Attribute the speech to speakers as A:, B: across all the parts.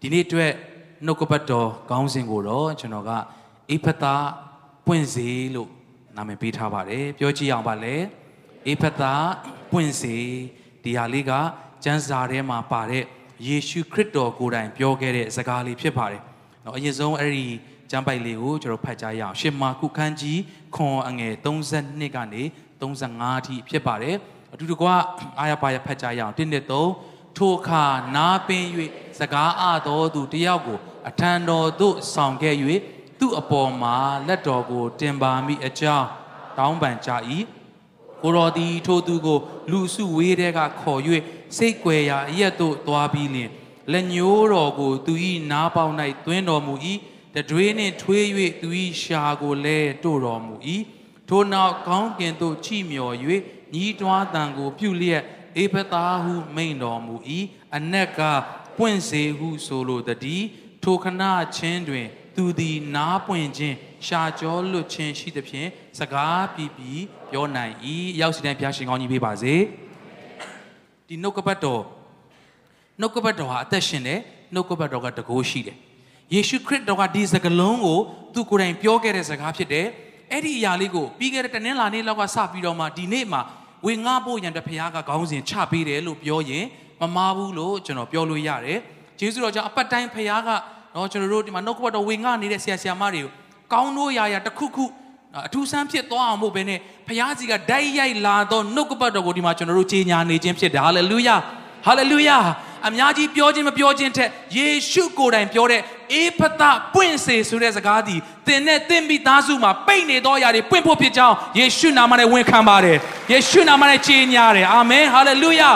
A: ဒီနေ့အတွက်နှုတ်ကပတ်တော်ခေါင်းစဉ်ကိုတော့ကျွန်တော်ကအိဖတာပွင့်စေလို့နာမည်ပေးထားပါတယ်ပြောကြည့်အောင်ပါလေအိဖတာပွင့်စေဒီဟာလေးကကျမ်းစာထဲမှာပါတဲ့ယေရှုခရစ်တော်ကိုယ်တိုင်ပြောခဲ့တဲ့စကားလေးဖြစ်ပါတယ်เนาะအရင်ဆုံးအဲ့ဒီကျမ်းပိုက်လေးကိုကျွန်တော်ဖတ်ကြားရအောင်ရှင်မာကုခန်းကြီးခွန်အငယ်32ကနေ35အထိဖြစ်ပါတယ်အတူတကွအာရပါရဖတ်ကြားရအောင်1နဲ့3 ထိုအခါနားပင်၍စကားအတော်သူတယောက်ကို အထံတော်သို့ဆောင်ခဲ့၍သူ့အပေါ်မှာလက်တော်ကို တင်ပါမိအကြောင်းတောင်းပန်ကြ၏ကိုတော်သည်ထိုသူကို လူစုဝေးတဲ့ကခေါ်၍စိတ်ကွယ်ရာအရက်သို့သွားပြီးလျှင်လက်ညိုးတော်ကိုသူ၏နားပေါက်၌သွင်းတော်မူ၏တတွေးနှင့်ထွေး၍သူ၏ရှာကိုလည်းတို့တော်မူ၏ထိုနောက်ကောင်းကင်သို့ချိမြော်၍ညီးတွားတံကိုပြုလျက် အေဖတာဟုမိန်တော်မူ၏အနက်ကပွင့်စေဟုဆိုလိုတည်းထိုခဏချင်းတွင် သူသည်နားပွင့်ခြင်းရှာကြောလွတ်ခြင်းရှိသဖြင့်စကားပြပြပြောနိုင်၏ရောက်စီတိုင်းဘုရားရှင်ကောင်းကြီးပေးပါစေဒီနှုတ်ကပတ်တော်နှုတ်ကပတ်တော်ဟာအသက်ရှင်တယ်နှုတ်ကပတ်တော်ကတကိုးရှိတယ်ယေရှုခရစ်တော်ကဒီစကားလုံးကိုသူကိုယ်တိုင်ပြောခဲ့တဲ့စကားဖြစ်တယ်အဲ့ဒီအရာလေးကိုပြီးခဲ့တဲ့တနင်္လာနေ့လောက်ကစပြီးတော့မှဒီနေ့မှာ ဝေငှဖို့ရန်တဖရားကခေါင်းစဉ်ချပေးတယ်လို့ပြောရင်မမားဘူးလို့ကျွန်တော်ပြောလို့ရတယ်ဂျေဇုတော်ကြောင့်အပတ်တိုင်းဖရားကနော်ကျွန်တော်တို့ဒီမှာနှုတ်ကပတ်တော်ဝေငှနေတဲ့ဆရာဆရာမတွေကိုကောင်းတို့ရာရာတစ်ခုခုအထူးဆန်းဖြစ်သွားအောင်မို့ပဲနဲ့ဖရားစီကဓာတ်ရိုက်လာတော့နှုတ်ကပတ်တော်ကိုဒီမှာကျွန်တော်တို့ကြီးညာနေခြင်းဖြစ်တယ်ဟာလေလုယာဟာလေလုယာ အများကြီးပြောခြင်းမပြောခြင်းထက်ယေရှုကိုယ်တိုင်ပြောတဲ့အေဖသပွင့်စေဆိုတဲ့စကားသည်သင်နဲ့သင်မိသားစုမှာပိတ်နေသောအရာတွေပွင့်ဖို့ဖြစ်ကြောင်းယေရှုနာမနဲ့ဝန်ခံပါတယ်ယေရှုနာမနဲ့ကြီးညာတယ်အာမင်ဟာလေလုယာ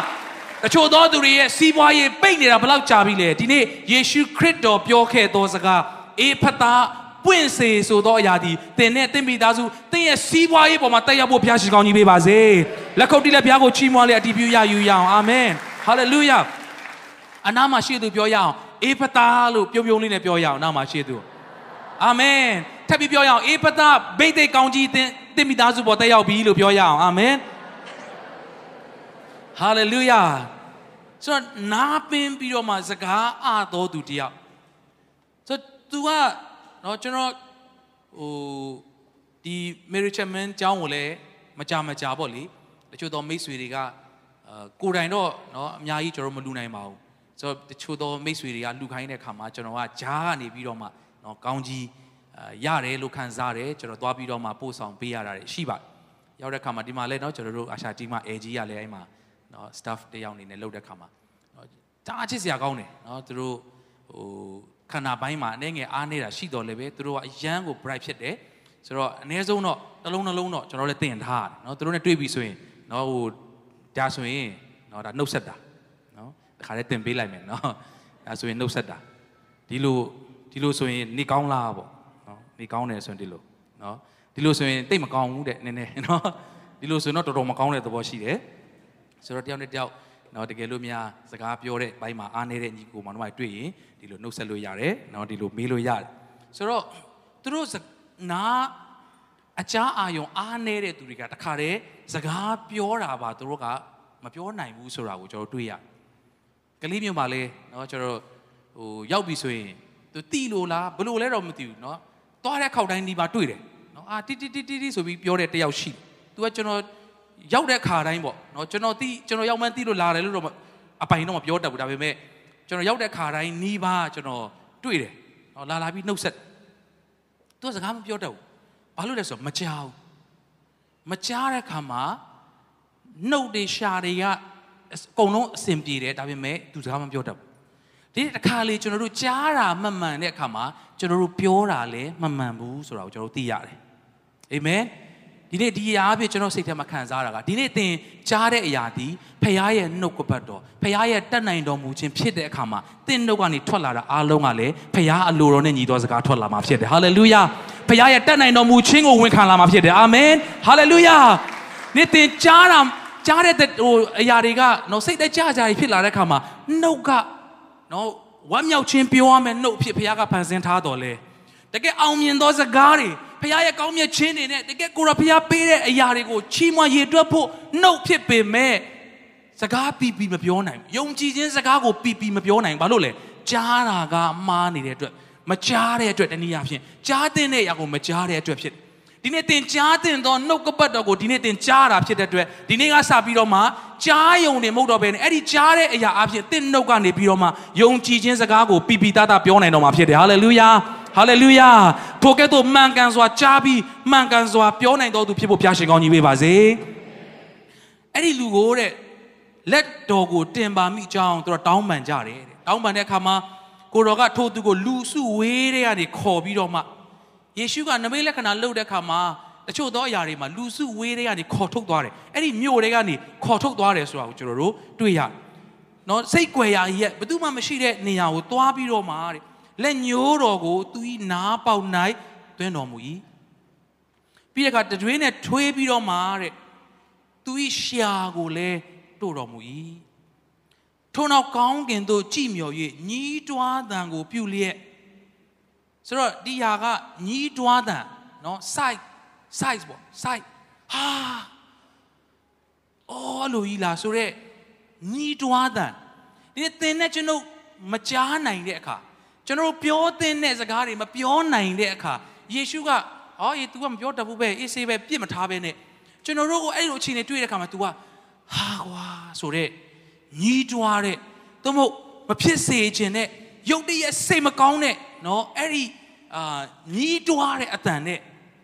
A: တချို့သောသူတွေရဲ့စီးပွားရေးပိတ်နေတာဘယ်လောက်ကြာပြီလဲဒီနေ့ယေရှုခရစ်တော်ပြောခဲ့သောစကားအေဖသပွင့်စေဆိုသောအရာဒီသင်နဲ့သင်မိသားစုသင်ရဲ့စီးပွားရေးပေါ်မှာတက်ရောက်ဖို့ဘုရားရှိခိုးကြီးပေးပါစေလက်ခုပ်တီးလက်ဘုရားကိုချီးမွမ်းလက်အတည်ပြုရယူရအောင်အာမင်ဟာလေလုယာ အနာမှာရှိသူပြောရအောင်အေဖတာလို့ပြုံပြုံလေးနဲ့ပြောရအောင်အနာမှာရှိသူအာမင်ထပ်ပြီးပြောရအောင်အေဖတာဘိတ်သိက်ကောင်းကြီးတင်တင်မိသားစုပေါ်တက်ရောက်ပြီလို့ပြောရအောင်အာမင်ဟာလေလုယာဆိုတော့နားပင်းပြီးတော့မှစကားအတော်သူတယောက်ဆိုတော့ तू ကနော်ကျွန်တော်ဟိုဒီ Mary Chapman ကျောင်းကိုလည်းမကြမကြပေါ့လေတချို့တော့မိတ်ဆွေတွေကကိုယ်တိုင်တော့နော်အများကြီးကျွန်တော်မလူနိုင်ပါဘူး ဆိုတော့တချို့တော့မိတ်ဆွေတွေကလူခိုင်းတဲ့ခါမှာကျွန်တော်ကဂျားကနေပြီးတော့မှเนาะကောင်းကြီးအာရတယ်လို့ခံစားတယ်ကျွန်တော်သွားပြီးတော့မှပို့ဆောင်ပေးရတာရှိပါတယ်ရောက်တဲ့ခါမှာဒီမှာလဲเนาะကျွန်တော်တို့အာရှတီမှာ AG ရလဲအဲ့မှာเนาะ staff တယောက်အနေနဲ့လုပ်တဲ့ခါမှာเนาะတအားချစ်စရာကောင်းတယ်เนาะသူတို့ဟိုခန္ဓာပိုင်းမှာအနေငယ်အားနေတာရှိတော်လည်းပဲသူတို့ကအရန်ကို bright ဖြစ်တယ်ဆိုတော့အ ਨੇ ဆုံးတော့တစ်လုံးနှလုံးတော့ကျွန်တော်လည်းသိရင်ထားရတယ်เนาะသူတို့နဲ့တွေ့ပြီဆိုရင်เนาะဟိုဒါဆိုရင်เนาะဒါနှုတ်ဆက်တာ ခါတည်းတင်ပေးလိုက်မယ်နော်ဒါဆိုရင်နှုတ်ဆက်တာဒီလိုဒီလိုဆိုရင်နေကောင်းလားပေါ့နော်နေကောင်းတယ်ဆိုရင်ဒီလိုနော်ဒီလိုဆိုရင်တိတ်မကောင်းဘူးတဲ့နည်းနည်းနော်ဒီလိုဆိုရင်တော့တော်တော်မကောင်းတဲ့သဘောရှိတယ်ဆိုတော့တယောက်နဲ့တယောက်နော်တကယ်လို့များစကားပြောတဲ့ဘိုင်းမှာအားနေတဲ့ညီကိုမောင်တို့မှတွေ့ရင်ဒီလိုနှုတ်ဆက်လို့ရတယ်နော်ဒီလိုမေးလို့ရတယ်ဆိုတော့သူတို့နာအချားအာယုံအားနေတဲ့သူတွေကတခါတည်းစကားပြောတာပါသူတို့ကမပြောနိုင်ဘူးဆိုတာကိုကျွန်တော်တွေ့ရတယ် ကလေးမျိုးမှာလဲနော်ကျွန်တော်ဟိုရောက်ပြီဆိုရင်သူတီလို့လားဘလို့လဲတော့မသိဘူးနော်သွားတဲ့ခောက်တိုင်းဒီပါတွေ့တယ်နော်အာတီတီတီတီဆိုပြီးပြောတဲ့တယောက်ရှိတယ်သူကကျွန်တော်ရောက်တဲ့ခါတိုင်းပေါ့နော်ကျွန်တော်တီးကျွန်တော်ရောက်မှန်းတီးလို့လာတယ်လို့တော့အပိုင်တော့မပြောတတ်ဘူးဒါပေမဲ့ကျွန်တော်ရောက်တဲ့ခါတိုင်းနီးပါးကျွန်တော်တွေ့တယ်နော်လာလာပြီးနှုတ်ဆက်သူကစကားမပြောတတ်ဘူးဘာလို့လဲဆိုတော့မကြောက်မကြားတဲ့ခါမှာနှုတ်တွေရှာတွေက အကုန်လုံးအဆင်ပြေတယ်ဒါပေမဲ့သူစကားမပြောတတ်ဘူးဒီတခါလေကျွန်တော်တို့ကြားတာမမှန်တဲ့အခါမှာကျွန်တော်တို့ပြောတာလည်းမမှန်ဘူးဆိုတာကိုကျွန်တော်တို့သိရတယ်အာမင်ဒီနေ့ဒီအရာအဖြစ်ကျွန်တော်စိတ်ထဲမှာခံစားတာကဒီနေ့သင်ကြားတဲ့အရာဒီဖခင်ရဲ့နှုတ်ကပတ်တော်ဖခင်ရဲ့တတ်နိုင်တော်မူခြင်းဖြစ်တဲ့အခါမှာသင်နှုတ်ကနေထွက်လာတာအားလုံးကလည်းဖခင်အလိုတော်နဲ့ညီတော်စကားထွက်လာမှာဖြစ်တယ်ဟာလေလုယာဖခင်ရဲ့တတ်နိုင်တော်မူခြင်းကိုဝန်ခံလာမှာဖြစ်တယ်အာမင်ဟာလေလုယာနေ့သင်ကြားတာ ကြားတဲ့ဟိုအရာတွေကနော်စိတ်သက်ကြကြဖြစ်လာတဲ့အခါမှာနှုတ်ကနော်ဝမ်းမြောက်ခြင်းပြောရမယ်နှုတ်ဖြစ်ဖခင်ကဖန်ဆင်းထားတော်လဲတကယ်အောင်မြင်သောစကားတွေဖခင်ရဲ့ကောင်းမြတ်ခြင်းတွေနဲ့တကယ်ကိုရဖခင်ပေးတဲ့အရာတွေကိုချီးမွမ်းရည်တွက်ဖို့နှုတ်ဖြစ်ပေမဲ့စကားပီပီမပြောနိုင်ဘူးယုံကြည်ခြင်းစကားကိုပီပီမပြောနိုင်ဘာလို့လဲကြားတာကမှားနေတဲ့အတွက်မကြားတဲ့အတွက်တနည်းအားဖြင့်ကြားတဲ့အရာကိုမကြားတဲ့အတွက်ဖြစ်တယ် ဒီနေ့သင်ကြားတဲ့သောနှုတ်ကပတ်တော်ကိုဒီနေ့သင်ကြားတာဖြစ်တဲ့အတွက်ဒီနေ့ကစပြီးတော့မှကြားယုံနေမဟုတ်တော့ဘဲနဲ့အဲ့ဒီကြားတဲ့အရာအဖြစ်သင်နှုတ်ကနေပြီးတော့မှယုံကြည်ခြင်းစကားကိုပြပြသားသားပြောနိုင်တော့မှာဖြစ်တယ်ဟာလေလုယာဟာလေလုယာထိုကဲ့သို့မှန်ကန်စွာကြားပြီးမှန်ကန်စွာပြောနိုင်တော်သူဖြစ်ဖို့ဘုရားရှင်ကောင်းကြီးပေးပါစေအဲ့ဒီလူကိုတဲ့လက်တော်ကိုတင်ပါမိကြောင်းသူတို့တောင်းပန်ကြတယ်တဲ့တောင်းပန်တဲ့အခါမှာကိုတော်ကထိုသူကိုလူစုဝေးတဲ့ကနေခေါ်ပြီးတော့မှ ယေရှုကနမိတ်လက္ခဏာလုပ်တဲ့အခါမှာတချို့သောအရာတွေမှာလူစုဝေးတဲ့ကနေခေါ်ထုတ်သွားတယ်အဲ့ဒီမြို့တွေကနေခေါ်ထုတ်သွားတယ်ဆိုတာကိုကျွန်တော်တို့တွေ့ရတယ်နော်စိတ်ကြွယ်ရာကြီးရဲ့ဘယ်သူမှမရှိတဲ့နေရာကိုသွားပြီးတော့မှတဲ့လက်ညိုးတော်ကိုသူဤနားပေါက်၌သွင်းတော်မူ၏ပြီးတဲ့အခါတတွင်းနဲ့ထွေးပြီးတော့မှတဲ့သူဤရှာကိုလည်းတို့တော်မူ၏ထို့နောက်ကောင်းကင်သို့ကြည်မြော်၍ညီးတွားတံကိုပြုလျက် ဆိုတော့ဒီဟာကညီးတွားတံနော် site size ပေါ့ site ဟာအော်လို့ကြီးလားဆိုတော့ညီးတွားတံဒီသင်နဲ့ကျွန်တော်မကြားနိုင်တဲ့အခါကျွန်တော်ပြောတဲ့စကားတွေမပြောနိုင်တဲ့အခါယေရှုကအော်ယေ तू ကမပြောတတ်ဘူးပဲအေးဆေးပဲပြစ်မထားပဲနဲ့ကျွန်တော်တို့ကိုအဲ့လိုအခြေအနေတွေ့တဲ့အခါမှာ तू ကဟာကွာဆိုတော့ညီးတွားတဲ့သို့မဟုတ်မဖြစ်စေခြင်းနဲ့ ရုပ်တရက်စိတ်မကောင်းတဲ့နော်အဲ့ဒီအာညီးတွားတဲ့အတန်နဲ့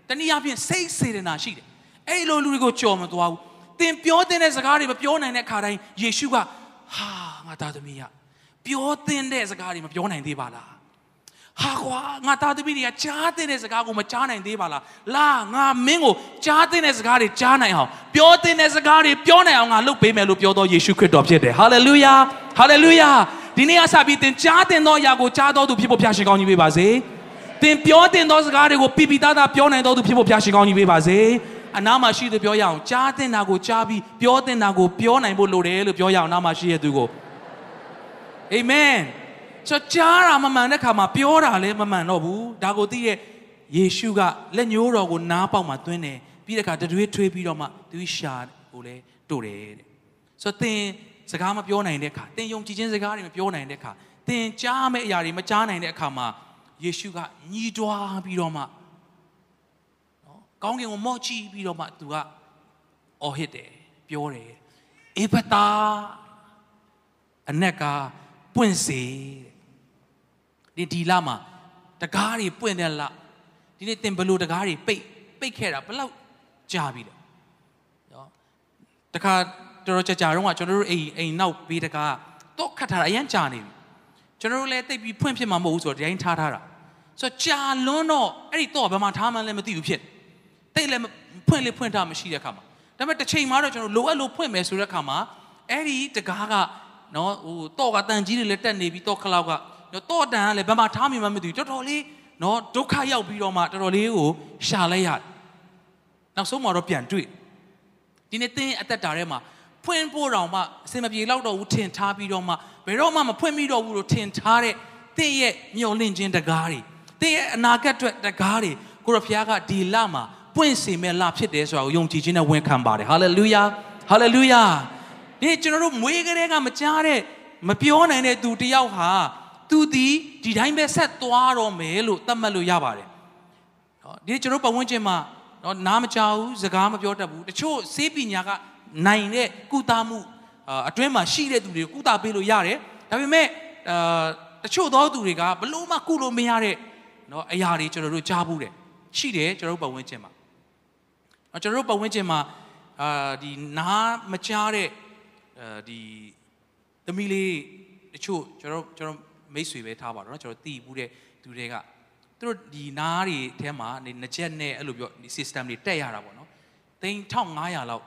A: တနည်းအားဖြင့်စိတ်စေတနာရှိတယ်အဲ့လိုလူတွေကိုကြော်မသွားဘူးသင်ပြောတဲ့စကားတွေမပြောနိုင်တဲ့အခါတိုင်းယေရှုကဟာငါသားသမီးရပြောတဲ့စကားတွေမပြောနိုင်သေးပါလားဟာကွာငါသားသမီးတွေကကြားတဲ့စကားကိုမကြားနိုင်သေးပါလားလာငါမင်းကိုကြားတဲ့စကားတွေကြားနိုင်အောင်ပြောတဲ့စကားတွေပြောနိုင်အောင်ငါလုပ်ပေးမယ်လို့ပြောတော်ယေရှုခရစ်တော်ဖြစ်တယ်ဟာလေလုယာဟာလေလုယာ ဒီနေ့အစပြီးသင်ကြားတဲ့သောအရာကိုကြားတော်သူဖြစ်ဖို့ဖျားရှင်ကောင်းကြီးပေးပါစေသင်ပြောတဲ့သောစကားတွေကိုပြပြသားသားပြောနိုင်တော်သူဖြစ်ဖို့ဖျားရှင်ကောင်းကြီးပေးပါစေအနာမရှိသူပြောရအောင်ကြားတဲ့နာကိုကြားပြီးပြောတဲ့နာကိုပြောနိုင်ဖို့လိုတယ်လို့ပြောရအောင်နာမရှိတဲ့သူကိုအာမင်ဆိုကြားတာမမှန်တဲ့ခါမှာပြောတာလည်းမမှန်တော့ဘူးဒါကိုသိရဲ့ယေရှုကလက်ညှိုးတော်ကိုနားပေါက်မှာသွင်းတယ်ပြီးတဲ့အခါတတွေးထွေးပြီးတော့မှသူရှာကိုလည်းတို့တယ်တဲ့ဆိုတော့သင် စကားမပြောနိုင်တဲ့အခါသင်ယုံကြည်ခြင်းစကားတွေမပြောနိုင်တဲ့အခါသင်ကြားမယ့်အရာတွေမကြားနိုင်တဲ့အခါမှာယေရှုကညီးတွားပြီးတော့မှနော်ကောင်းကင်ကိုမော့ကြည့်ပြီးတော့မှသူကအော်ဟစ်တယ်ပြောတယ်အေဖတာအနက်ကပွင့်စေတဲ့ဒီဒီလမှာတကားတွေပွင့်တဲ့လဒီနေ့သင်ဘလို့တကားတွေပိတ်ပိတ်ခဲ့တာဘယ်လောက်ကြာပြီလဲနော်တခါ တော်တော်ကြာကြာတော့ကကျွန်တော်တို့အိမ်အိမ်နောက်ဘေးတကားတော့ခတ်ထားတာအရင်ကြာနေပြီကျွန်တော်တို့လည်းတိတ်ပြီးဖွင့်ဖြစ်မှာမဟုတ်ဘူးဆိုတော့ဒီတိုင်းထားထားတာဆိုတော့ကြာလွန်းတော့အဲ့ဒီတော့ဘယ်မှာထားမှန်းလည်းမသိဘူးဖြစ်တိတ်လည်းဖွင့်လေဖွင့်ထားမရှိတဲ့ခါမှာဒါပေမဲ့တစ်ချိန်မှာတော့ကျွန်တော်လိုအပ်လို့ဖွင့်မယ်ဆိုတဲ့ခါမှာအဲ့ဒီတကားကနော်ဟိုတော့ကတန်ကြီးတွေလည်းတက်နေပြီးတော့ခလောက်ကနော်တော့တန်ကလည်းဘယ်မှာထားမှမသိဘူးတော်တော်လေးနော်ဒုက္ခရောက်ပြီးတော့မှတော်တော်လေးကိုရှာလိုက်ရတယ်နောက်ဆုံးမှာတော့ပြန်တွေ့ဒီနေ့သင်အသက်တာထဲမှာ ဖွင့်ဖို့တောင်မှအစင်မပြေတော့တော့ဘူးထင်ထားပြီးတော့မှဘယ်တော့မှမဖွင့်မိတော့ဘူးလို့ထင်ထားတဲ့သင်ရဲ့မျှော်လင့်ခြင်းတကားတွေသင်ရဲ့အနာဂတ်အတွက်တကားတွေကိုရဖျားကဒီလမှာပွင့်စေမဲ့လဖြစ်တယ်ဆိုတာကိုယုံကြည်ခြင်းနဲ့ဝန်ခံပါတယ်ဟာလေလုယာဟာလေလုယာဒီကျွန်တော်တို့မွေးကလေးကမကြားတဲ့မပြောနိုင်တဲ့သူတယောက်ဟာသူဒီဒီတိုင်းပဲဆက်သွားတော့မယ်လို့သတ်မှတ်လို့ရပါတယ်။နော်ဒီကျွန်တော်ပတ်ဝန်းကျင်မှာနော်နားမကြောက်ဘူးစကားမပြောတတ်ဘူးတချို့စေးပညာက နိုင်တဲ့ကုသမှုအတွင်းမှာရှိတဲ့သူတွေကိုကုသပေးလို့ရတယ်ဒါပေမဲ့အာတချို့သောသူတွေကဘလို့မှကုလို့မရတဲ့နော်အရာတွေကျွန်တော်တို့ကြားဘူးတယ်ရှိတယ်ကျွန်တော်တို့ပတ်ဝန်းကျင်မှာကျွန်တော်တို့ပတ်ဝန်းကျင်မှာအာဒီနားမကြားတဲ့အဲဒီသမီးလေးတချို့ကျွန်တော်ကျွန်တော်မိတ်ဆွေပဲထားပါတော့เนาะကျွန်တော်တီးဘူးတဲ့သူတွေကသူတို့ဒီနားတွေထဲမှာနေနှစ်ချက်နဲ့အဲ့လိုပြောဒီ system တွေတက်ရတာပေါ့နော်သိန်း1500လောက်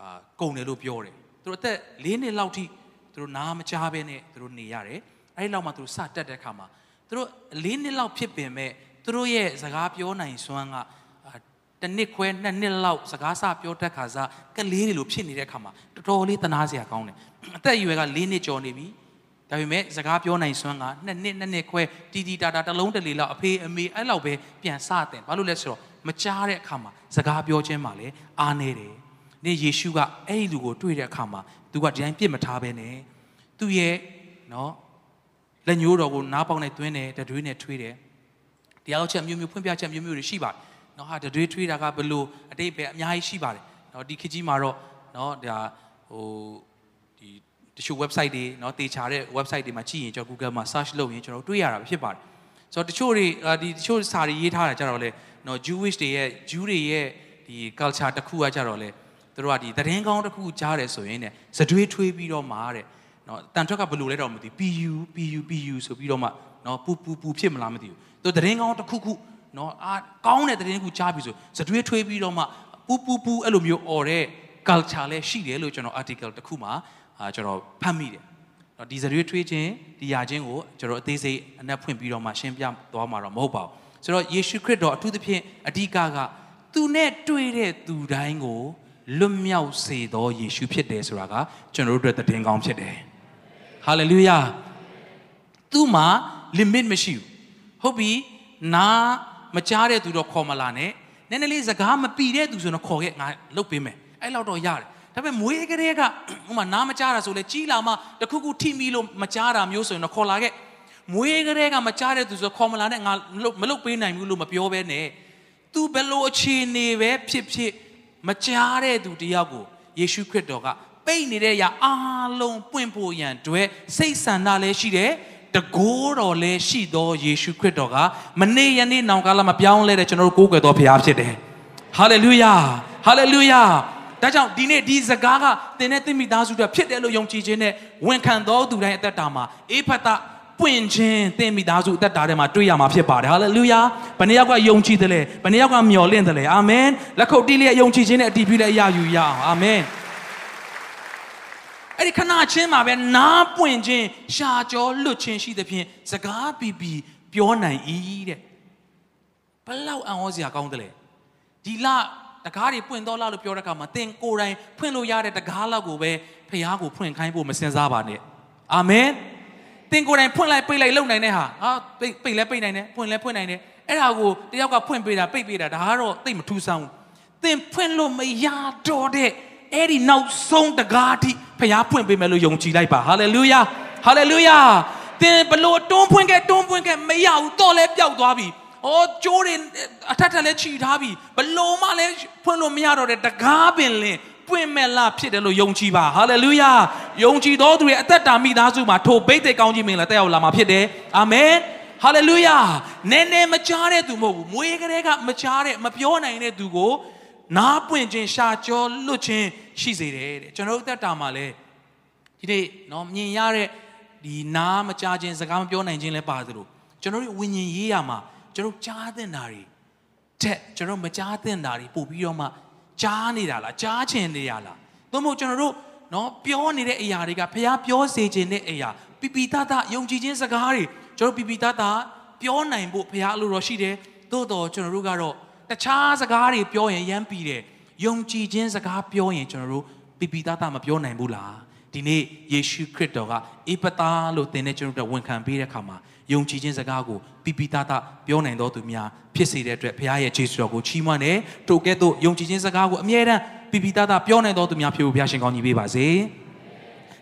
A: အာကုန်တယ်လို့ပြောတယ်သူတို့အသက်၄နှစ်လောက်ထိသူတို့နားမကြားဘဲနဲ့သူတို့နေရတယ်အဲ့ဒီလောက်မှသူတို့စတက်တဲ့အခါမှာသူတို့၄နှစ်လောက်ဖြစ်ပင်မဲ့သူတို့ရဲ့စကားပြောနိုင်စွမ်းကတစ်နှစ်ခွဲနှစ်နှစ်လောက်စကားစပြောတတ်ခါစားကလေးတွေလိုဖြစ်နေတဲ့အခါမှာတော်တော်လေးတနာစရာကောင်းတယ်အသက်အရွယ်က၄နှစ်ကျော်နေပြီဒါပေမဲ့စကားပြောနိုင်စွမ်းကနှစ်နှစ်နှစ်နှစ်ခွဲတီတီတာတာတစ်လုံးတစ်လေလောက်အဖေအမေအဲ့လောက်ပဲပြန်စတင်ဘာလို့လဲဆိုတော့မကြားတဲ့အခါမှာစကားပြောခြင်းမှာလည်းအားနေတယ် နေယေရှုကအဲ့ဒီလူကိုတွေ့တဲ့အခါမှာသူကဒီတိုင်းပြစ်မထားဘဲနဲ့သူ့ရဲ့နော်လက်ညှိုးတော်ကိုနားပေါက်နဲ့တွင်းတယ်တတွေးနဲ့ထွေးတယ်တရားချက်မျိုးမျိုးဖွင့်ပြချက်မျိုးမျိုးတွေရှိပါတယ်နော်ဟာတတွေးထွေးတာကဘလို့အတိတ်ပဲအများကြီးရှိပါတယ်နော်ဒီခေတ်ကြီးမှာတော့နော်ဒါဟိုဒီတချို့ website တွေနော်တေချာတဲ့ website တွေမှာကြည့်ရင်ကျွန်တော် Google မှာ search လုပ်ရင်ကျွန်တော်တွေ့ရတာဖြစ်ပါတယ်ဆိုတော့တချို့တွေဒီတချို့စာတွေရေးထားတာကြတော့လေနော် Jewish တွေရဲ့ Jew တွေရဲ့ဒီ culture တစ်ခုကကြတော့လေ သူတို့ကဒီသတင်းကောင်းတစ်ခုကြားတယ်ဆိုရင်ねစတွေးထွေးပြီးတော့မှာတဲ့နော်တန်ထွက်ကဘယ်လိုလဲတော့မသိ PU PU PU ဆိုပြီးတော့မှနော်ပူပူပူဖြစ်မလားမသိဘူးသူသတင်းကောင်းတစ်ခုခုနော်အာကောင်းတဲ့သတင်းတစ်ခုကြားပြီဆိုစတွေးထွေးပြီးတော့မှပူပူပူအဲ့လိုမျိုးអော်တဲ့ culture လည်းရှိတယ်လို့ကျွန်တော် article တစ်ခုမှာအာကျွန်တော်ဖတ်မိတယ်နော်ဒီစတွေးထွေးခြင်းဒီယာခြင်းကိုကျွန်တော်အသေးစိတ်အနက်ဖွင့်ပြီးတော့မှရှင်းပြသွားမှာတော့မဟုတ်ပါဘူးဆိုတော့ယေရှုခရစ်တော်အထူးသဖြင့်အဓိကကသူနဲ့တွေ့တဲ့သူတိုင်းကို လွတ်မြောက်စေသောယေရှုဖြစ်တယ်ဆိုတာကကျွန်တော်တို့အတွက်သတင်းကောင်းဖြစ်တယ်ဟာလေလုယာသူ့မှာ limit မရှိဘူးဟုတ်ပြီနာမကြားတဲ့သူတော့ခေါ်မလာနဲ့နည်းနည်းလေးစကားမပီတဲ့သူဆိုတော့ခေါ်ခဲ့ငါလုတ်ပေးမယ်အဲ့လောက်တော့ရတယ်ဒါပေမဲ့မွေးကလေးကဥမာနားမကြားတာဆိုလဲကြီးလာမှတခုခုထိမိလို့မကြားတာမျိုးဆိုရင်တော့ခေါ်လာခဲ့မွေးကလေးကမကြားတဲ့သူဆိုခေါ်မလာနဲ့ငါမလုတ်ပေးနိုင်ဘူးလို့မပြောဘဲနဲ့ तू ဘယ်လိုအခြေအနေပဲဖြစ်ဖြစ် မကြားတဲ့သူတယောက်ကိုယေရှုခရစ်တော်ကပိတ်နေတဲ့အရာအားလုံးပွင့်ဖို့ရန်တွေ့စိတ်ဆန္ဒလည်းရှိတယ်တကိုးတော်လည်းရှိသောယေရှုခရစ်တော်ကမနေ့ယနေ့နောင်ကာလမပြောင်းလဲတဲ့ကျွန်တော်တို့ကိုးကွယ်တော်ဘုရားဖြစ်တယ်ဟာလေလုယာဟာလေလုယာဒါကြောင့်ဒီနေ့ဒီစကားကသင်နဲ့သင်မိသားစုတွေဖြစ်တယ်လို့ယုံကြည်ခြင်းနဲ့ဝန်ခံတော်သူတိုင်းအသက်တာမှာအေဖတ်တာ ပွင့်ခြင်းသင်မိသားစုအသက်တာထဲမှာတွေ့ရမှာဖြစ်ပါတယ်ဟာလေလုယာဘယ်နှယောက်ကယုံကြည်တယ်လဲဘယ်နှယောက်ကမျှော်လင့်တယ်လဲအာမင်လက်ခုပ်တီးလျက်ယုံကြည်ခြင်းနဲ့အတည်ပြုလျက်အရာယူရအောင်အာမင်အဲ့ဒီခဏချင်းမှာပဲနားပွင့်ခြင်းရှာကြောလွတ်ခြင်းရှိသဖြင့်စကားပြီးပြီးပြောနိုင်၏တဲ့ဘလောက်အံ့ဩစရာကောင်းတယ်လေဒီလတကားတွေပွင့်တော့လားလို့ပြောတဲ့အခါမှာသင်ကိုယ်တိုင်ဖွင့်လို့ရတဲ့တကားလောက်ကိုပဲဖះကိုဖွင့်ခိုင်းဖို့မစင်စားပါနဲ့အာမင် သင်ကိုယ်တိုင်ဖွင့်လိုက်ပိတ်လိုက်လုပ်နိုင်တဲ့ဟာဟာပိတ်ပိတ်လဲပိတ်နိုင်တယ်ဖွင့်လဲဖွင့်နိုင်တယ်အဲ့ဒါကိုတယောက်ကဖွင့်ပေးတာပိတ်ပေးတာဒါကတော့သိမထူးဆန်းဘူးသင်ဖွင့်လို့မရတော့တဲ့အဲ့ဒီနောက်ဆုံးတကားအထိဖះဖွင့်ပေးမယ်လို့ယုံကြည်လိုက်ပါဟာလေလုယာဟာလေလုယာသင်ဘလို့တွန်းဖွင့်ခဲ့တွန်းဖွင့်ခဲ့မရဘူးတော့လဲပျောက်သွားပြီ။အော်ကျိုးတွေအထက်ထက်လဲခြိထားပြီဘလို့မှလည်းဖွင့်လို့မရတော့တဲ့တကားပင်လင် ပွင့်မဲ့လားဖြစ်တယ်လို့ယုံကြည်ပါဟာလေလုယာယုံကြည်တော်သူရဲ့အသက်တာမိသားစုမှာထိုဘိတ်တဲ့ကောင်းကြီးမင်္ဂလာတက်ရောက်လာမှာဖြစ်တယ်အာမင်ဟာလေလုယာနည်းနည်းမကြားတဲ့သူမဟုတ်ဘူးမွေးကလေးကမကြားတဲ့မပြောနိုင်တဲ့သူကိုနားပွင့်ခြင်းရှာကြောလွတ်ခြင်းရှိစေတယ်တဲ့ကျွန်တော်တို့တက်တာမှာလဲဒီနေ့နော်မြင်ရတဲ့ဒီနားမကြားခြင်းစကားမပြောနိုင်ခြင်းလဲပါသလိုကျွန်တော်တို့ဝิญဉ်ရေးရမှာကျွန်တော်ကြားတဲ့နာတွေတဲ့ကျွန်တော်မကြားတဲ့နာတွေပို့ပြီးတော့မှ ကြားနေတာလားကြားချင်နေရလားသို့မဟုတ်ကျွန်တော်တို့နော်ပြောနေတဲ့အရာတွေကဖះပြောစေခြင်းတဲ့အရာပြပြတတယုံကြည်ခြင်းစကားတွေကျွန်တော်ပြပြတတပြောနိုင်ဖို့ဖះအလိုတော်ရှိတယ်သို့တော့ကျွန်တော်တို့ကတော့တခြားစကားတွေပြောရင်ရမ်းပြီးတယ်ယုံကြည်ခြင်းစကားပြောရင်ကျွန်တော်တို့ပြပြတတမပြောနိုင်ဘူးလားဒီနေ့ယေရှုခရစ်တော်ကအေပတာလို့သင်တဲ့ကျွန်တော်တို့ဝန်ခံပေးတဲ့အခါမှာ ယုံကြည်ခြင်းစကားကိုပြပြတတပြောနိုင်တော်သူများဖြစ်စေတဲ့အတွက်ဘုရားရဲ့ခြေစွတော်ကိုချီးမွမ်းတယ်ထိုကဲ့သို့ယုံကြည်ခြင်းစကားကိုအမြဲတမ်းပြပြတတပြောနိုင်တော်သူများဖြစ်ဖို့ဘုရားရှင်ကောင်းကြီးပေးပါစေ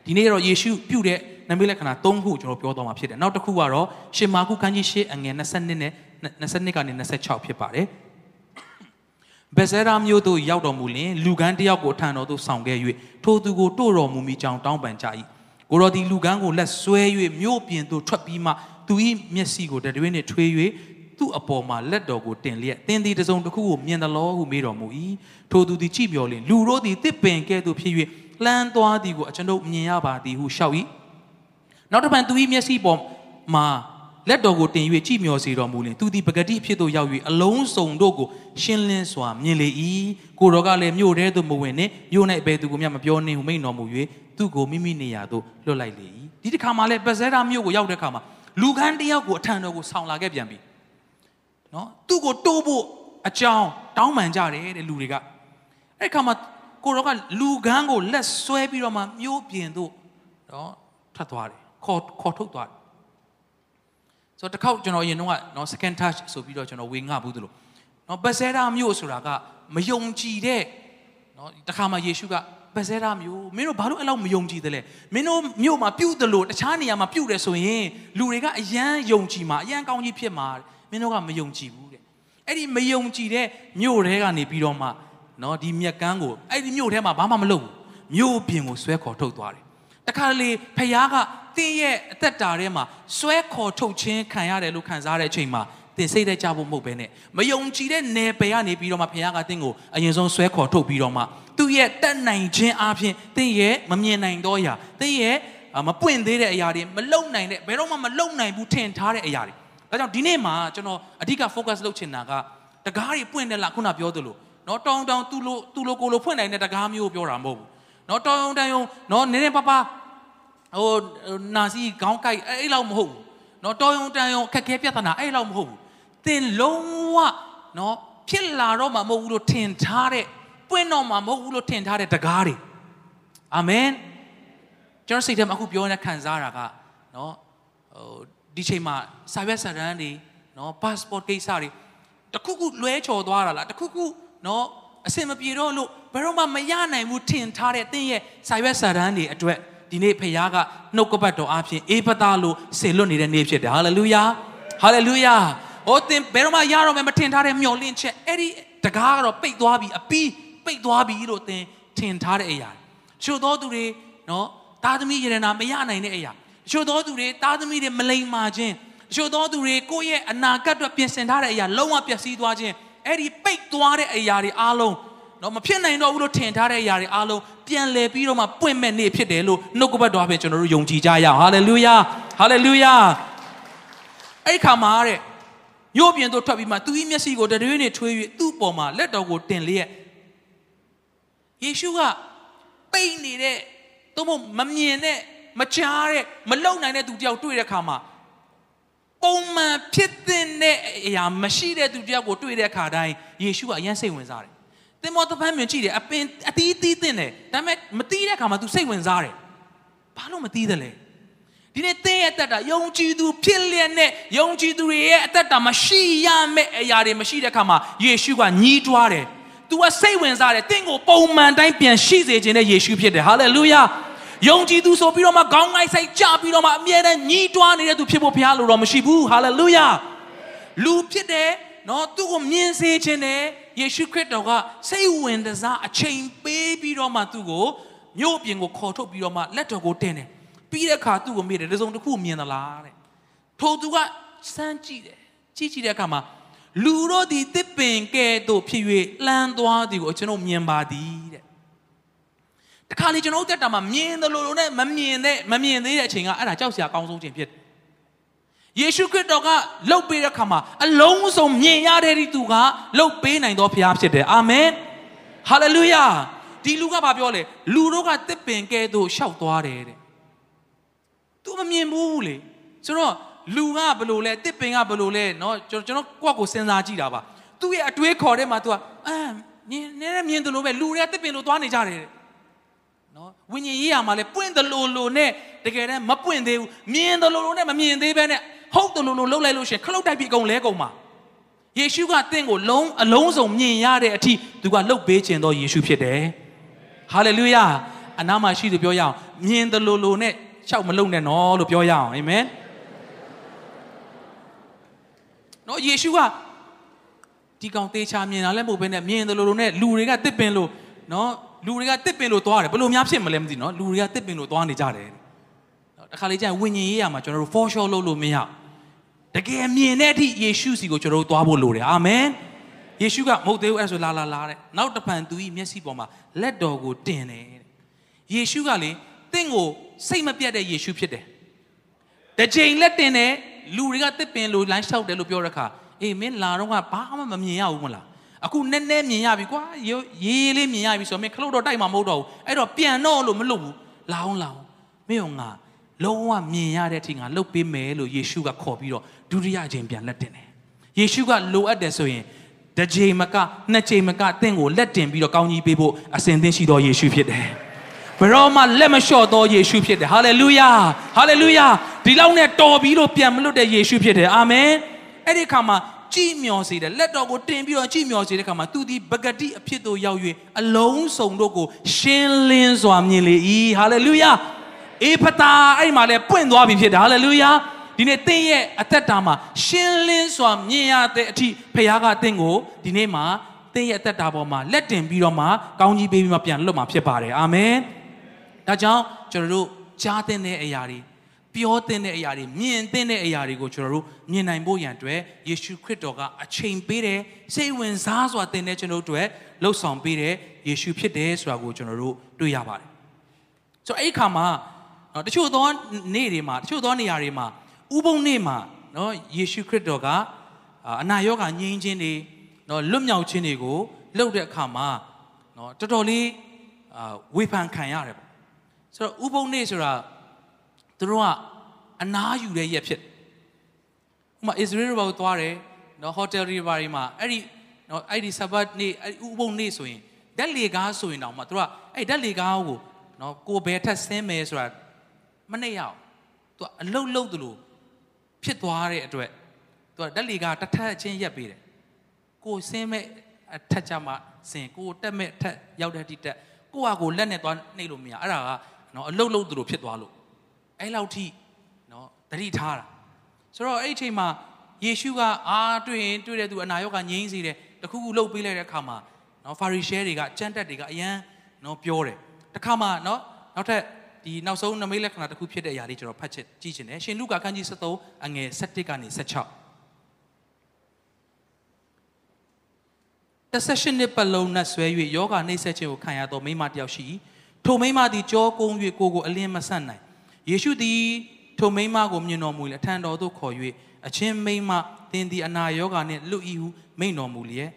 A: ဒီနေ့တော့ယေရှုပြုတဲ့နမိတ်လက္ခဏာ၃ခုကျွန်တော်ပြောသွားမှာဖြစ်တယ်နောက်တစ်ခုကတော့ရှင်မာကုခန်းကြီး၈အငယ်22နဲ့22ကနေ26ဖြစ်ပါတယ်ဘက်ဇဲရာမျိုးတို့ရောက်တော်မူလင်လူကန်းတယောက်ကိုအထံတော်သို့ဆောင်ခဲ့၍ထိုသူကိုတို့တော်မူမိကြောင်းတောင်းပန်ကြ၏ကိုတော်ဒီလူကန်းကိုလက်ဆွဲ၍မြို့ပြင်သို့ထွက်ပြီးမှ သူ၏မျက်စိကိုတရွေးနှင့်ထွေး၍သူ့အပေါ်မှာလက်တော်ကိုတင်လျက်သင်သည်တစုံတစ်ခုကိုမြင်သလောဟုမေးတော်မူ၏ထိုသူသည်ကြည့်ပြောလင်လူတို့သည်တစ်ပင်ကဲ့သို့ဖြစ်၍လှမ်းသွားသည်ကိုအကျွန်ုပ်မြင်ရပါသည်ဟုရှောက်၏နောက်တစ်ပံသူ၏မျက်စိပေါ်မှာလက်တော်ကိုတင်၍ကြည်မျောစေတော်မူလင်သူသည်ပဂတိအဖြစ်သို့ရောက်၍အလုံးစုံတို့ကိုရှင်းလင်းစွာမြင်လေ၏ကိုတော်ကလည်းမြို့ထဲသို့မဝင်နှင့်မြို့၌ဘယ်သူကိုမျှမပြောနှင့်ဟုမိန့်တော်မူ၍သူ့ကိုမိမိနေရာသို့လွတ်လိုက်လေ၏ဒီတစ်ခါမှလည်းပဇဲရာမြို့ကိုရောက်တဲ့အခါမှာ လူခန်းတယောက်ကိုအထံတော်ကိုဆောင်လာခဲ့ပြန်ပြီနော်သူ့ကိုတိုးဖို့အကြောင်းတောင်းပန်ကြတယ်တဲ့လူတွေကအဲ့ခါမှာကိုတော်ကလူခန်းကိုလက်ဆွဲပြီးတော့မှမြို့ပြင်သို့နော်ထပ်သွားတယ်ခေါ်ခေါ်ထုတ်သွားတယ်ဆိုတော့တစ်ခေါက်ကျွန်တော်အရင်တော့နော် second touch ဆိုပြီးတော့ကျွန်တော်ဝေငှဘူးသလိုနော်ဘက်ဆဲရာမြို့ဆိုတာကမယုံကြည်တဲ့နော်တခါမှယေရှုက ဘက်ဆဲတာမျိုးမင်းတို့ဘာလို့အဲ့လောက်မယုံကြည်သလဲမင်းတို့မြို့မှာပြုတ်တယ်လို့တခြားနေရာမှာပြုတ်တယ်ဆိုရင်လူတွေကအယမ်းယုံကြည်မှာအယမ်းကောင်းကြီးဖြစ်မှာမင်းတို့ကမယုံကြည်ဘူးတဲ့အဲ့ဒီမယုံကြည်တဲ့မြို့ထဲကနေပြီးတော့မှနော်ဒီမြက်ကန်းကိုအဲ့ဒီမြို့ထဲမှာဘာမှမလုပ်ဘူးမြို့ပြင်ကိုဆွဲခေါ်ထုတ်သွားတယ်တခါလေဖယားကတင်းရဲ့အသက်တာထဲမှာဆွဲခေါ်ထုတ်ခြင်းခံရတယ်လို့ခံစားတဲ့အချိန်မှာတင်စိတ်သက်ကြဖို့မဟုတ်ဘဲနဲ့မယုံကြည်တဲ့နယ်ပယ်ကနေပြီးတော့မှဖခင်ကတင်းကိုအရင်ဆုံးဆွဲခေါ်ထုတ်ပြီးတော့မှ သူ့ရဲ့တက်နိုင်ခြင်းအပြင်တင်းရဲ့မမြင်နိုင်တော့အရာတင်းရဲ့မပွင့်သေးတဲ့အရာတွေမလုံနိုင်တဲ့ဘယ်တော့မှမလုံနိုင်ဘူးထင်ထားတဲ့အရာတွေဒါကြောင့်ဒီနေ့မှာကျွန်တော်အဓိက focus လုပ်ချင်တာကတကားတွေပွင့်တယ်လားခုနပြောသလိုနော်တောင်းတောင်းသူ့လိုသူ့လိုကိုလိုဖွင့်နိုင်တဲ့တကားမျိုးပြောတာမဟုတ်ဘူးနော်တောင်းတောင်းနော်နည်းနည်းပါးပါဟိုနာစီခေါင်းကိုက်အဲ့လောက်မဟုတ်ဘူးနော်တောင်းတန်ယုံခက်ခဲပြဿနာအဲ့လောက်မဟုတ်ဘူးသင်လုံးဝနော်ဖြစ်လာတော့မှမဟုတ်ဘူးလို့ထင်ထားတဲ့ ပွင့်တော့မှမဟုတ်ဘူးလို့ထင်ထားတဲ့တကားတွေအာမင်ကျွန်တော်စိတ်ထဲမှာအခုပြောနေတဲ့ခံစားတာကနော်ဟိုဒီချိန်မှာစာရွက်စာတမ်းတွေနော် passport ကိစ္စတွေတခုခုလွဲချော်သွားတာလားတခုခုနော်အစင်မပြေတော့လို့ဘယ်တော့မှမရနိုင်ဘူးထင်ထားတဲ့တင်းရဲ့စာရွက်စာတမ်းတွေအတွက်ဒီနေ့ဖခင်ကနှုတ်ကပတ်တော်အဖြစ်အေးပသားလို့ဆေလွတ်နေတဲ့နေ့ဖြစ်တယ်ဟာလေလုယာဟာလေလုယာဟိုသင်ဘယ်တော့မှရတော့မယ်မထင်ထားတဲ့မျော်လင့်ချက်အဲ့ဒီတကားကတော့ပိတ်သွားပြီအပီး ပိတ်သွားပြီလို့သင်ထင်ထားတဲ့အရာချို့သောသူတွေနော်သားသမီးယရနာမရနိုင်တဲ့အရာချို့သောသူတွေသားသမီးတွေမလိမ္မာခြင်းချို့သောသူတွေကိုယ့်ရဲ့အနာဂတ်အတွက်ပြင်ဆင်ထားတဲ့အရာလုံးဝပျက်စီးသွားခြင်းအဲ့ဒီပိတ်သွားတဲ့အရာတွေအားလုံးတော့မဖြစ်နိုင်တော့ဘူးလို့ထင်ထားတဲ့အရာတွေအားလုံးပြန်လည်ပြီးတော့မှပွင့်မဲ့နေ့ဖြစ်တယ်လို့နှုတ်ကပတ်တော်အဖြစ်ကျွန်တော်တို့ယုံကြည်ကြရအောင်ဟာလေလုယာဟာလေလုယာအဲ့ဒီခါမှာတဲ့မြို့ပြင်သို့ထွက်ပြီးမှသူ၏မျက်စိကိုတရွေးနဲ့ထွေး၍သူ့ပေါ်မှာလက်တော်ကိုတင်လျက် ယေရှုကပိတ်နေတဲ့သို့မဟုတ်မမြင်တဲ့မကြားတဲ့မလုံနိုင်တဲ့သူတယောက်တွေ့တဲ့အခါမှာပုံမှန်ဖြစ်တဲ့အရာမရှိတဲ့သူတယောက်ကိုတွေ့တဲ့အခါတိုင်းယေရှုကအယမ်းစိတ်ဝင်စားတယ်။သင်္ဘောတပန်းမြင်ကြည့်တယ်အပင်အတီးတီးတင်တယ်ဒါပေမဲ့မတီးတဲ့အခါမှာ तू စိတ်ဝင်စားတယ်။ဘာလို့မတီးတယ်လဲ။ဒီနေ့သင်ရဲ့အသက်တာယုံကြည်သူဖြစ်လျက်နဲ့ယုံကြည်သူတွေရဲ့အသက်တာမရှိရမယ့်အရာတွေမရှိတဲ့အခါမှာယေရှုကညှီးတွားတယ်။ तू ကစိတ်ဝင်စားတယ်။သင်ကိုပုံမှန်တိုင်းပြန်ရှိစေခြင်းတဲ့ယေရှုဖြစ်တယ်။ဟာလေလုယာ။ယုံကြည်သူဆိုပြီးတော့မှခေါင်းငိုက်ဆိုင်ကြပြီးတော့မှအမြဲတမ်းညီးတွားနေတဲ့သူဖြစ်ဖို့ဘုရားလိုတော့မရှိဘူးဟာလေလုယာလူဖြစ်တယ်နော်သူ့ကိုမြင်စေခြင်းနဲ့ယေရှုခရစ်တော်ကစိတ်ဝင်စားအချိန်ပေးပြီးတော့မှသူ့ကိုမြို့ပြင်ကိုခေါ်ထုတ်ပြီးတော့မှလက်တော်ကိုတင်တယ်ပြီးတဲ့အခါသူ့ကိုမေးတယ်တစုံတစ်ခုမြင်သလားတဲ့ထိုသူကစမ်းကြည့်တယ်ကြည့်ကြည့်တဲ့အခါမှာ လူတို့ဒီတစ်ပင်ကဲ့သို့ဖြစ်၍လှမ်းသွားသည်ကိုကျွန်တော်မြင်ပါသည်တဲ့တခါလေကျွန်တော်တက်တာမှာမြင်တယ်လို့လို့နဲ့မမြင်တဲ့မမြင်သေးတဲ့အချိန်ကအဲ့ဒါကြောက်စရာအကောင်းဆုံးချိန်ဖြစ်တယ်ယေရှုခရစ်တော်ကလှုပ်ပေးတဲ့ခါမှာအလုံးစုံမြင်ရတဲ့ဒီသူကလှုပ်ပေးနိုင်သောဘုရားဖြစ်တယ်အာမင်ဟာလေလုယာဒီလူကဘာပြောလဲလူတို့ကတစ်ပင်ကဲသို့ရှောက်သွားတယ်တဲ့သူမမြင်ဘူးလေဆိုတော့ လူကဘယ်လိုလဲတစ်ပင်ကဘယ်လိုလဲเนาะကျွန်တော်ကျွန်တော်ကိုယ့်ကိုစဉ်းစားကြည့်တာပါသူ့ရဲ့အတွေးခေါ်ထဲမှာ तू ကအာမြင်နေမြင်တယ်လို့ပဲလူတွေကတစ်ပင်လို့သွားနေကြတယ်တဲ့နော်ဝိညာဉ်ရေးရမှာလဲပွင့်တယ်လို့လို့နဲ့တကယ်တမ်းမပွင့်သေးဘူးမြင်တယ်လို့လို့နဲ့မမြင်သေးပဲနဲ့ဟုတ်တယ်လို့လို့လှုပ်လိုက်လို့ရှင်ခလုတ်တိုက်ပြီးအကုန်လဲကုန်မှာယေရှုကတင့်ကိုလုံးအလုံးစုံမြင်ရတဲ့အထိသူကလှုပ်ပေးခြင်းသောယေရှုဖြစ်တယ်ဟာလေလုယာအနာမှာရှိသူပြောရအောင်မြင်တယ်လို့လို့နဲ့ရှောက်မလုံနဲ့နော်လို့ပြောရအောင်အာမင် နော်ယေရှုကဒီကောင်တေချာမြင်တာလည်းမဟုတ်ဘဲနဲ့မြင်တယ်လို့လို့နဲ့လူတွေကတစ်ပင်လို့နော်လူတွေကတစ်ပင်လို့သွားတယ်ဘယ်လိုများဖြစ်မလဲမသိနော်လူတွေကတစ်ပင်လို့သွားနေကြတယ်နော်တခါလေကျရင်ဝိညာဉ်ရေးရမှာကျွန်တော်တို့ for sure လုပ်လို့မရတကယ်မြင်တဲ့အထိယေရှုစီကိုကျွန်တော်တို့သွားဖို့လိုတယ်အာမင်ယေရှုကမဟုတ်သေးဘူးအဲ့ဆိုလာလာလာတဲ့နောက်တစ်ဖန်သူဤမျက်စိပေါ်မှာလက်တော်ကိုတင်တယ်ယေရှုကလေတင့်ကိုစိတ်မပြတ်တဲ့ယေရှုဖြစ်တယ်တစ်ချိန်လက်တင်တယ် လူတွေကတစ်ပင်လို့လမ်းလျှောက်တယ်လို့ပြောတဲ့အခါအေးမင်းလာတော့ကဘာမှမမြင်ရဘူးမလားအခုနည်းနည်းမြင်ရပြီကွာရေးရေးလေးမြင်ရပြီဆိုတော့မင်းခလုတ်တော့တိုက်မှာမဟုတ်တော့ဘူးအဲ့တော့ပြန်တော့လို့မလုပ်ဘူးလာအောင်လာအောင်မင်းငါလုံးဝမြင်ရတဲ့အထိငါလှုပ်ပေးမယ်လို့ယေရှုကခေါ်ပြီးတော့ဒုတိယချိန်ပြန်လက်တင်တယ်ယေရှုကလိုအပ်တယ်ဆိုရင်တစ်ချိန်မကနှစ်ချိန်မကတင့်ကိုလက်တင်ပြီးတော့ကောင်းကြီးပေးဖို့အစဉ်သင်းရှိတော်ယေရှုဖြစ်တယ်ဘယ်တော့မှလက်မလျှော့သောယေရှုဖြစ်တယ်ဟာလေလုယာဟာလေလုယာ ဒီလောက်နဲ့တော်ပြီးလို့ပြန်မလွတ်တဲ့ယေရှုဖြစ်တယ်အာမင်အဲ့ဒီခါမှာကြည်မျောစေတယ်လက်တော်ကိုတင်ပြီးတော့ကြည်မျောစေတဲ့ခါမှာသူဒီပဂတိအဖြစ်သို့ရောက်၍အလုံးစုံတို့ကိုရှင်းလင်းစွာမြင်လေ၏ဟာလေလုယာအေဖတာအဲ့မှာလဲပွင့်သွားပြီဖြစ်တယ်ဟာလေလုယာဒီနေ့သင်ရဲ့အသက်တာမှာရှင်းလင်းစွာမြင်ရတဲ့အထိဖခင်ကသင်ကိုဒီနေ့မှာသင်ရဲ့အသက်တာပေါ်မှာလက်တင်ပြီးတော့မှကောင်းကြီးပေးပြီးမှပြန်လွတ်မှာဖြစ်ပါတယ်အာမင်ဒါကြောင့်ကျွန်တော်တို့ကြားသင်တဲ့အရာတွေ ပြောသင့်တဲ့အရာတွေမြင်သင့်တဲ့အရာတွေကိုကျွန်တော်တို့မြင်နိုင်ဖို့ရန်အတွက်ယေရှုခရစ်တော်ကအချိန်ပေးတယ်စိတ်ဝင်စားစွာသင်တဲ့ကျွန်တော်တို့အတွက်လှုပ်ဆောင်ပေးတဲ့ယေရှုဖြစ်တယ်ဆိုတာကိုကျွန်တော်တို့တွေ့ရပါတယ်ဆိုတော့အဲ့ဒီခါမှာနော်တချို့သောနေ့တွေမှာတချို့သောနေရာတွေမှာဥပုံနေ့မှာနော်ယေရှုခရစ်တော်ကအနာရောဂါငြိမ်းခြင်းတွေနော်လွတ်မြောက်ခြင်းတွေကိုလုပ်တဲ့အခါမှာနော်တော်တော်လေးအာဝေဖန်ခံရတယ်ပေါ့ဆိုတော့ဥပုံနေ့ဆိုတာ သူတို့ကအနားယူတဲ့ရက်ဖြစ်ဥပမာအစ္စရေးတို့ဘာကိုသွားတယ်နော်ဟိုတယ်တွေဘာတွေမှာအဲ့ဒီနော်အဲ့ဒီဆဘတ်နေ့အဲ့ဒီဥပုံနေ့ဆိုရင်ဓာတ်လေကားဆိုရင်တောင်မှသူတို့ကအဲ့ဓာတ်လေကားကိုနော်ကိုဘယ်ထက်ဆင်းမယ်ဆိုတာမနှိမ့်ရအောင်သူကအလုတ်လုတ်သလိုဖြစ်သွားတဲ့အတွက်သူကဓာတ်လေကားတစ်ထက်ချင်းရက်ပေးတယ်ကိုဆင်းမဲ့အထက်ကြမှာဆင်ကိုတက်မဲ့အထက်ရောက်တဲ့အထိတက်ကိုကကိုလက်နဲ့သွားနှိမ့်လို့မရအဲ့ဒါကနော်အလုတ်လုတ်သလိုဖြစ်သွားလို့ အဲ့လောက်ထိနော်တတိထားတာဆိုတော့အဲ့ဒီအချိန်မှာယေရှုကအာတွေ့ရင်တွေ့တဲ့သူအနာရောဂါငြိမ်းစေတယ်တခုခုလှုပ်ပေးလိုက်တဲ့အခါမှာနော်ဖာရီရှဲတွေကကြမ်းတက်တွေကအရန်နော်ပြောတယ်တခါမှနော်နောက်ထပ်ဒီနောက်ဆုံးနမိတ်လက္ခဏာတစ်ခုဖြစ်တဲ့အရာလေးကျွန်တော်ဖတ်ချက်ကြည့်ချင်တယ်ရှင်လုကာခန်းကြီး73အငယ်17ကနေ16တဆက်ရှင်နှစ်ပတ်လုံးနဲ့ဆွဲ၍ယောဂနှိမ့်ဆက်ခြင်းကိုခံရသောမိန်းမတစ်ယောက်ရှိ၏ထိုမိန်းမသည်ကြောကုန်း၍ကိုကိုအလင်းမဆက်နိုင် ယေရှုသည်ထိုမိန်းမကိုမြင်တော်မူလေအထံတော်သို့ခေါ်၍အချင်းမိန်းမသင်သည်အနာယောဂါနှင့်လွတ်၏ဟုမိန့်တော်မူလျက်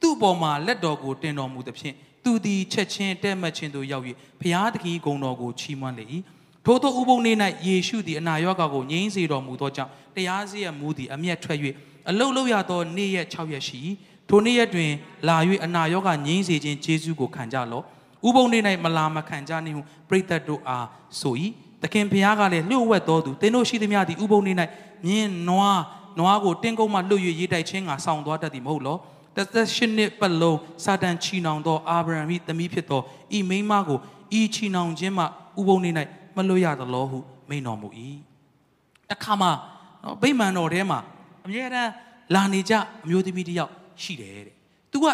A: သူ့ပေါ်မှာလက်တော်ကိုတင်တော်မူသဖြင့်သူသည်ချက်ချင်းတဲ့မှတ်ခြင်းသို့ရောက်၍ဖျားသခင်ဂုဏ်တော်ကိုချီးမွမ်းလေ၏ထို့သောဥပုံနေ၌ယေရှုသည်အနာယောဂါကိုငြိမ်းစေတော်မူသောကြောင့်တရားစီရင်မူသည်အမျက်ထွက်၍အလုတ်လုတ်ရသောနေ့ရက်6ရက်ရှိထိုနေ့ရက်တွင်လာ၍အနာယောဂါငြိမ်းစေခြင်းယေရှုကိုခံကြလော့ဥပုံနေ၌မလာမခံကြနှင့်ဟုပရိသတ်တို့အားဆို၏ သခင်ဖျားကလည်းလှုပ်ဝက်တော်သူသင်တို့ရှိသမျှသည်ဥပုံနေ၌မြင်းနွားနွားကိုတင်းကုန်းမှလှုပ်၍ရေးတိုက်ခြင်းကဆောင်းသွားတတ်သည်မဟုတ်လောတသက်ရှင်နှစ်ပတ်လုံးစာတန်ချီနှောင်သောအာဗြဟံ၏သမီးဖြစ်သောဤမိန်းမကိုဤချီနှောင်ခြင်းမှဥပုံနေ၌မလွတ်ရသလောဟုမိန်တော်မူ၏တခါမှနော်ဗိမာန်တော်ထဲမှာအမြဲတမ်းလာနေကြအမျိုးသမီးတစ်ယောက်ရှိတယ်တဲ့သူက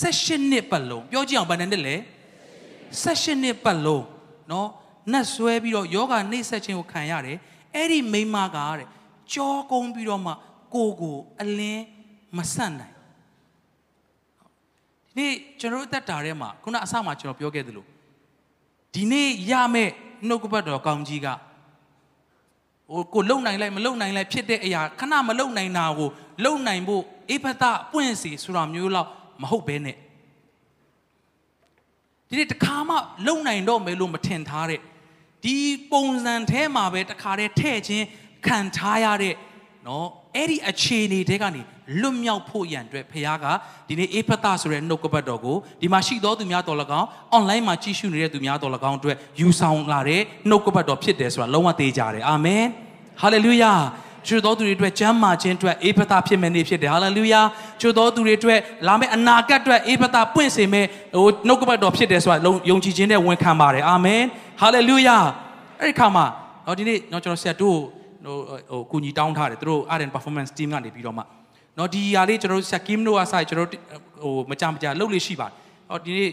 A: ဆက်ရှင်နှစ်ပတ်လုံးပြောကြည့်အောင်ဗန်နဲ့လဲဆက်ရှင်နှစ်ပတ်လုံးနော် နတ်ဆွဲပြီးတော့ယောဂနှိမ့်ဆက်ခြင်းကိုခံရတယ်အဲ့ဒီမိန်းမကတဲ့ကြောကုန်းပြီးတော့မှကိုကိုအလင်းမဆန့်နိုင်ဒီနေ့ကျွန်တော်တို့တက်တာထဲမှာခုနအစမှကျွန်တော်ပြောခဲ့သလိုဒီနေ့ရမဲ့နှုတ်ကပတ်တော်ကောင်းကြီးကဟိုကိုလုံနိုင်လိုက်မလုံနိုင်လိုက်ဖြစ်တဲ့အရာခဏမလုံနိုင်တာကိုလုံနိုင်ဖို့အေဖသပွင့်စီဆိုတာမျိုးလောက်မဟုတ်ဘဲနဲ့ဒီနေ့တခါမှလုံနိုင်တော့မယ်လို့မထင်ထားတဲ့ ဒီပုံစံထဲမှာပဲတခါတည်းထဲ့ခြင်းခံထားရတဲ့နော်အဲ့ဒီအခြေအနေတွေကနေလွတ်မြောက်ဖို့ရန်အတွက်ဖခင်ကဒီနေ့အေဖသဆိုတဲ့နှုတ်ကပတ်တော်ကိုဒီမှာရှိသောသူများတော်၎င်း online မှာကြည့်ရှုနေတဲ့သူများတော်၎င်းအတွက်ယူဆောင်လာတဲ့နှုတ်ကပတ်တော်ဖြစ်တယ်ဆိုတာလုံးဝသိကြတယ်အာမင်ဟာလေလုယာကျွတ်တော်သူတွေအတွက်ကျမ်းမာခြင်းအတွက်အေဖသဖြစ်မယ်နေ့ဖြစ်တယ်ဟာလေလုယာကျွတ်တော်သူတွေအတွက်လာမယ့်အနာဂတ်အတွက်အေဖသပွင့်စေမယ်ဟိုနှုတ်ကပတ်တော်ဖြစ်တယ်ဆိုတာယုံကြည်ခြင်းနဲ့ဝန်ခံပါတယ်အာမင် ဟာလေလုယာအဲ့ဒီခါမှာတော့ဒီနေ့တော့ကျွန်တော်ဆရာတို့ဟိုဟိုကူညီတောင်းထားတယ်သူတို့ Art and Performance Team ကနေပြီးတော့မှနော်ဒီဟာလေးကျွန်တော်တို့ဆရာကင်းတို့အဆိုင်ကျွန်တော်တို့ဟိုမကြမကြလှုပ်လေးရှိပါတယ်ဟောဒီနေ့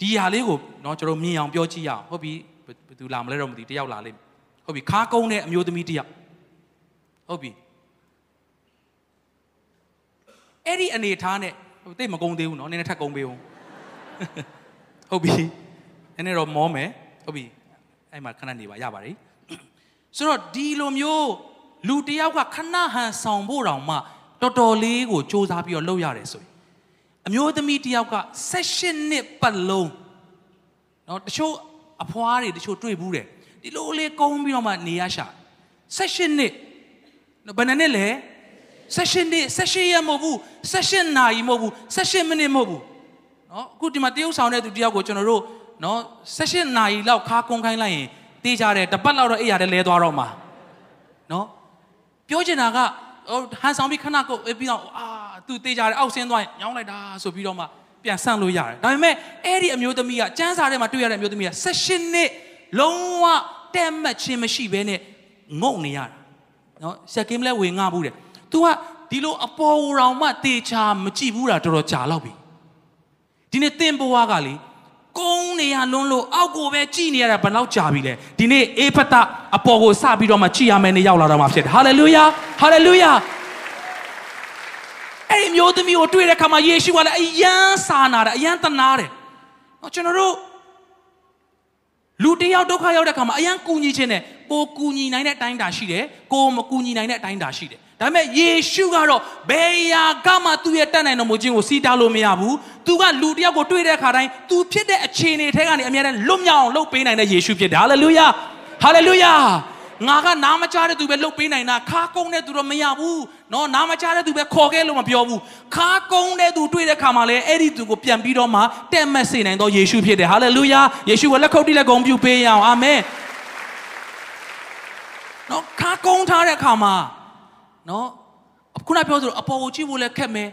A: ဒီဟာလေးကိုနော်ကျွန်တော်မြင်အောင်ပြောကြည့်ရအောင်ဟုတ်ပြီဘယ်သူလာမလဲတော့မသိတယောက်လာလိမ့်ဟုတ်ပြီခါကုန်းတဲ့အမျိုးသမီးတယောက်ဟုတ်ပြီအဲ့ဒီအနေထားနဲ့တိတ်မကုန်းသေးဘူးနော်နည်းနည်းထပ်ကုန်းပေးဦးဟုတ်ပြီနည်းနည်းတော့မောမယ် ဟုတ်ပြီအဲ့မှာခဏနေပါရပါတယ်ဆိုတော့ဒီလိုမျိုးလူတယောက်ကခဏဟန်ဆောင်ဖို့တောင်မှတော်တော်လေးကိုစူးစမ်းပြီးတော့လုပ်ရတယ်ဆိုရင်အမျိုးသမီးတယောက်က16နှစ်ပတ်လုံးเนาะတချို့အဖွားတွေတချို့တွေ့ဘူးတယ်ဒီလိုလေးကုန်းပြီးတော့မှနေရရှာ16နှစ်ဘယ်နှစ်လဲ16နှစ်16ရက်မဟုတ်ဘူး16နာရီမဟုတ်ဘူး16မိနစ်မဟုတ်ဘူးเนาะအခုဒီမှာတရုတ်ဆောင်တဲ့သူတယောက်ကိုကျွန်တော်တို့ နော်16နာရီလောက်ခါကုန်းခိုင်းလိုက်ရင်တေးကြတယ်တပတ်လောက်တော့အိပ်ရတယ်လဲသွားတော့မှာနော်ပြောချင်တာကဟန်ဆောင်ပြီးခဏကုတ်ပြီးတော့အာသူတေးကြတယ်အောက်ဆင်းသွားရင်ညောင်းလိုက်တာဆိုပြီးတော့မှပြန်ဆန့်လို့ရတယ်ဒါပေမဲ့အဲ့ဒီအမျိုးသမီးကစန်းစာထဲမှာတွေ့ရတဲ့အမျိုးသမီးက16နှစ်လုံးဝတက်မှတ်ခြင်းမရှိဘဲနဲ့ငုံနေရတာနော်ဆက်ကင်းလဲဝင်ငှဘူးတယ် तू ကဒီလိုအပေါ်ရောင်မှတေချာမကြည့်ဘူးတာတော်တော်ကြာလောက်ပြီဒီနေ့တင်ဘွားကလေ ကုန်းနေရလွန်းလို့အောက်ကိုပဲကြည်နေရတာဘယ်လောက်ကြာပြီလဲဒီနေ့အေဖတအပေါ်ကိုစပြီးတော့မှကြည်ရမယ်နေရောက်လာတော့မှဖြစ်တယ်ဟာလေလုယာဟာလေလုယာအဲ့ဒီမျိုးသမီးကိုတွေ့တဲ့အခါမှာယေရှုကလည်းအယမ်းစာနာတယ်အယမ်းတနာတယ်။ဟောကျွန်တော်တို့လူတယောက်ဒုက္ခရောက်တဲ့အခါမှာအယမ်းကူညီခြင်းနဲ့ကိုကူညီနိုင်တဲ့အတိုင်းတာရှိတယ်ကိုမကူညီနိုင်တဲ့အတိုင်းတာရှိတယ် ဒါပေမဲ့ယေရှုကတော့ဘယ်ရာကမှသူ့ရဲ့တတ်နိုင်တော်မူခြင်းကိုစီးတားလို့မရဘူး။ तू ကလူတစ်ယောက်ကိုတွေ့တဲ့အခါတိုင်း तू ဖြစ်တဲ့အခြေအနေထဲကနေအများနဲ့လွတ်မြောက်အောင်လုပ်ပေးနိုင်တဲ့ယေရှုဖြစ်တယ်။ဟာလေလုယာ။ဟာလေလုယာ။ငါကနားမချတဲ့သူပဲလှုပ်ပေးနိုင်တာခါကုန်းတဲ့သူတော့မရဘူး။နော်နားမချတဲ့သူပဲခေါ်ခဲ့လို့မပြောဘူး။ခါကုန်းတဲ့သူတွေ့တဲ့အခါမှာလည်းအဲ့ဒီသူကိုပြန်ပြီးတော့မှတက်မက်စေနိုင်သောယေရှုဖြစ်တယ်။ဟာလေလုယာ။ယေရှုကိုလက်ခုပ်တီးလက်ကုံပြုပေးရအောင်။အာမင်။နော်ခါကုန်းထားတဲ့အခါမှာ နော်ခုနပြောဆိုအပေါ်ကိုကြည့်ဖို့လည်းခက်မယ်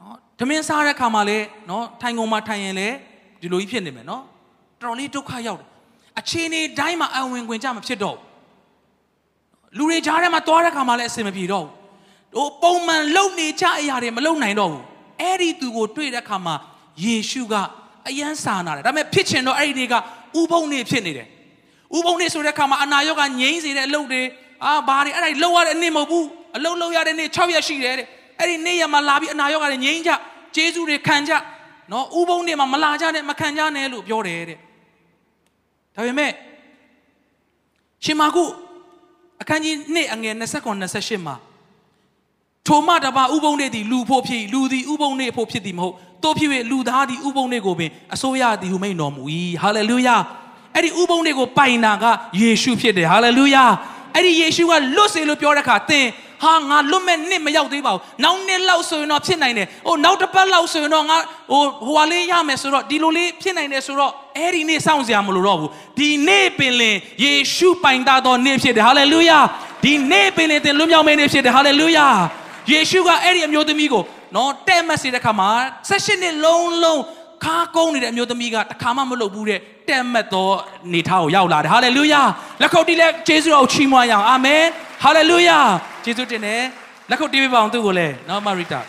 A: နော်ဓမင်းစားတဲ့ခါမှာလည်းနော်ထိုင်ကုန်မှာထိုင်ရင်လည်းဒီလိုကြီးဖြစ်နေမယ်နော်တော်တော်လေးဒုက္ခရောက်တယ်အခြေအနေတိုင်းမှာအဝင်ဝင်ကြမဖြစ်တော့လူတွေကြားထဲမှာသွားတဲ့ခါမှာလည်းအဆင်မပြေတော့ဘူးဟိုပုံမှန်လုံနေကြအရာတွေမလုံနိုင်တော့ဘူးအဲ့ဒီသူကိုတွေ့တဲ့ခါမှာယေရှုကအယံစာနာတယ်ဒါပေမဲ့ဖြစ်ချင်တော့အဲ့ဒီတွေကဥပုံနေဖြစ်နေတယ်ဥပုံနေဆိုတဲ့ခါမှာအနာရောဂါငြိမ်းစေတဲ့အလုပ်တွေ အာဘာတွေအဲ့ဒါလှုပ်ရတဲ့အနည်းမဟုတ်ဘူးအလုပ်လုပ်ရတဲ့နေ့6ရက်ရှိတယ်တဲ့အဲ့ဒီနေ့ရမှာလာပြီးအနာရောဂါတွေငြိမ်းကြဂျေဇုတွေခံကြနော်ဥပုံနေမှာမလာကြနဲ့မခံကြနဲ့လို့ပြောတယ်တဲ့ဒါပေမဲ့ရှင်မာကုအခန်းကြီး2အငယ်29 28မှာထိုမှတပါဥပုံနေသည်လူဖို့ဖြစ်လူသည်ဥပုံနေဖို့ဖြစ်သည်မဟုတ်တို့ဖြစ်၍လူသားသည်ဥပုံနေကိုပင်အစိုးရသည်ဟုမိန်တော်မူ၏ဟာလေလုယာအဲ့ဒီဥပုံနေကိုပိုင်တာကယေရှုဖြစ်တယ်ဟာလေလုယာ အဲ့ဒီယေရှုကလွတ်စေလို့ပြောတဲ့အခါသင်ဟာငါလွတ်မဲ့နှစ်မရောက်သေးပါဘူးနောက်နှစ်လောက်ဆိုရင်တော့ဖြစ်နိုင်တယ်ဟိုနောက်တစ်ပတ်လောက်ဆိုရင်တော့ငါဟိုဟိုဟာလေးရမယ်ဆိုတော့ဒီလိုလေးဖြစ်နိုင်တယ်ဆိုတော့အဲ့ဒီနေ့စောင့်စရာမလိုတော့ဘူးဒီနေ့ပင်လင်ယေရှုပိုင်တာသောနေ့ဖြစ်တယ်ဟာလေလုယာဒီနေ့ပင်လင်သင်လွတ်မြောက်မယ့်နေ့ဖြစ်တယ်ဟာလေလုယာယေရှုကအဲ့ဒီအမျိုးသမီးကိုနော်တဲ့မတ်စေတဲ့ခါမှာဆက်ရှင်နှစ်လုံးလုံး ခါကုန်းနေတဲ့အမျိုးသမီးကတခါမှမလုပ်ဘူးတဲ့တဲ့မတ်သောနေထားကိုရောက်လာတယ်ဟာလေလုယာလက်ခုပ်တီးလက်ယေရှုတော်ကိုချီးမွမ်းရအောင်အာမင်ဟာလေလုယာယေရှုတင်တယ်လက်ခုပ်တီးပေးပါအောင်သူ့ကိုလည်းနော်မာရီတာ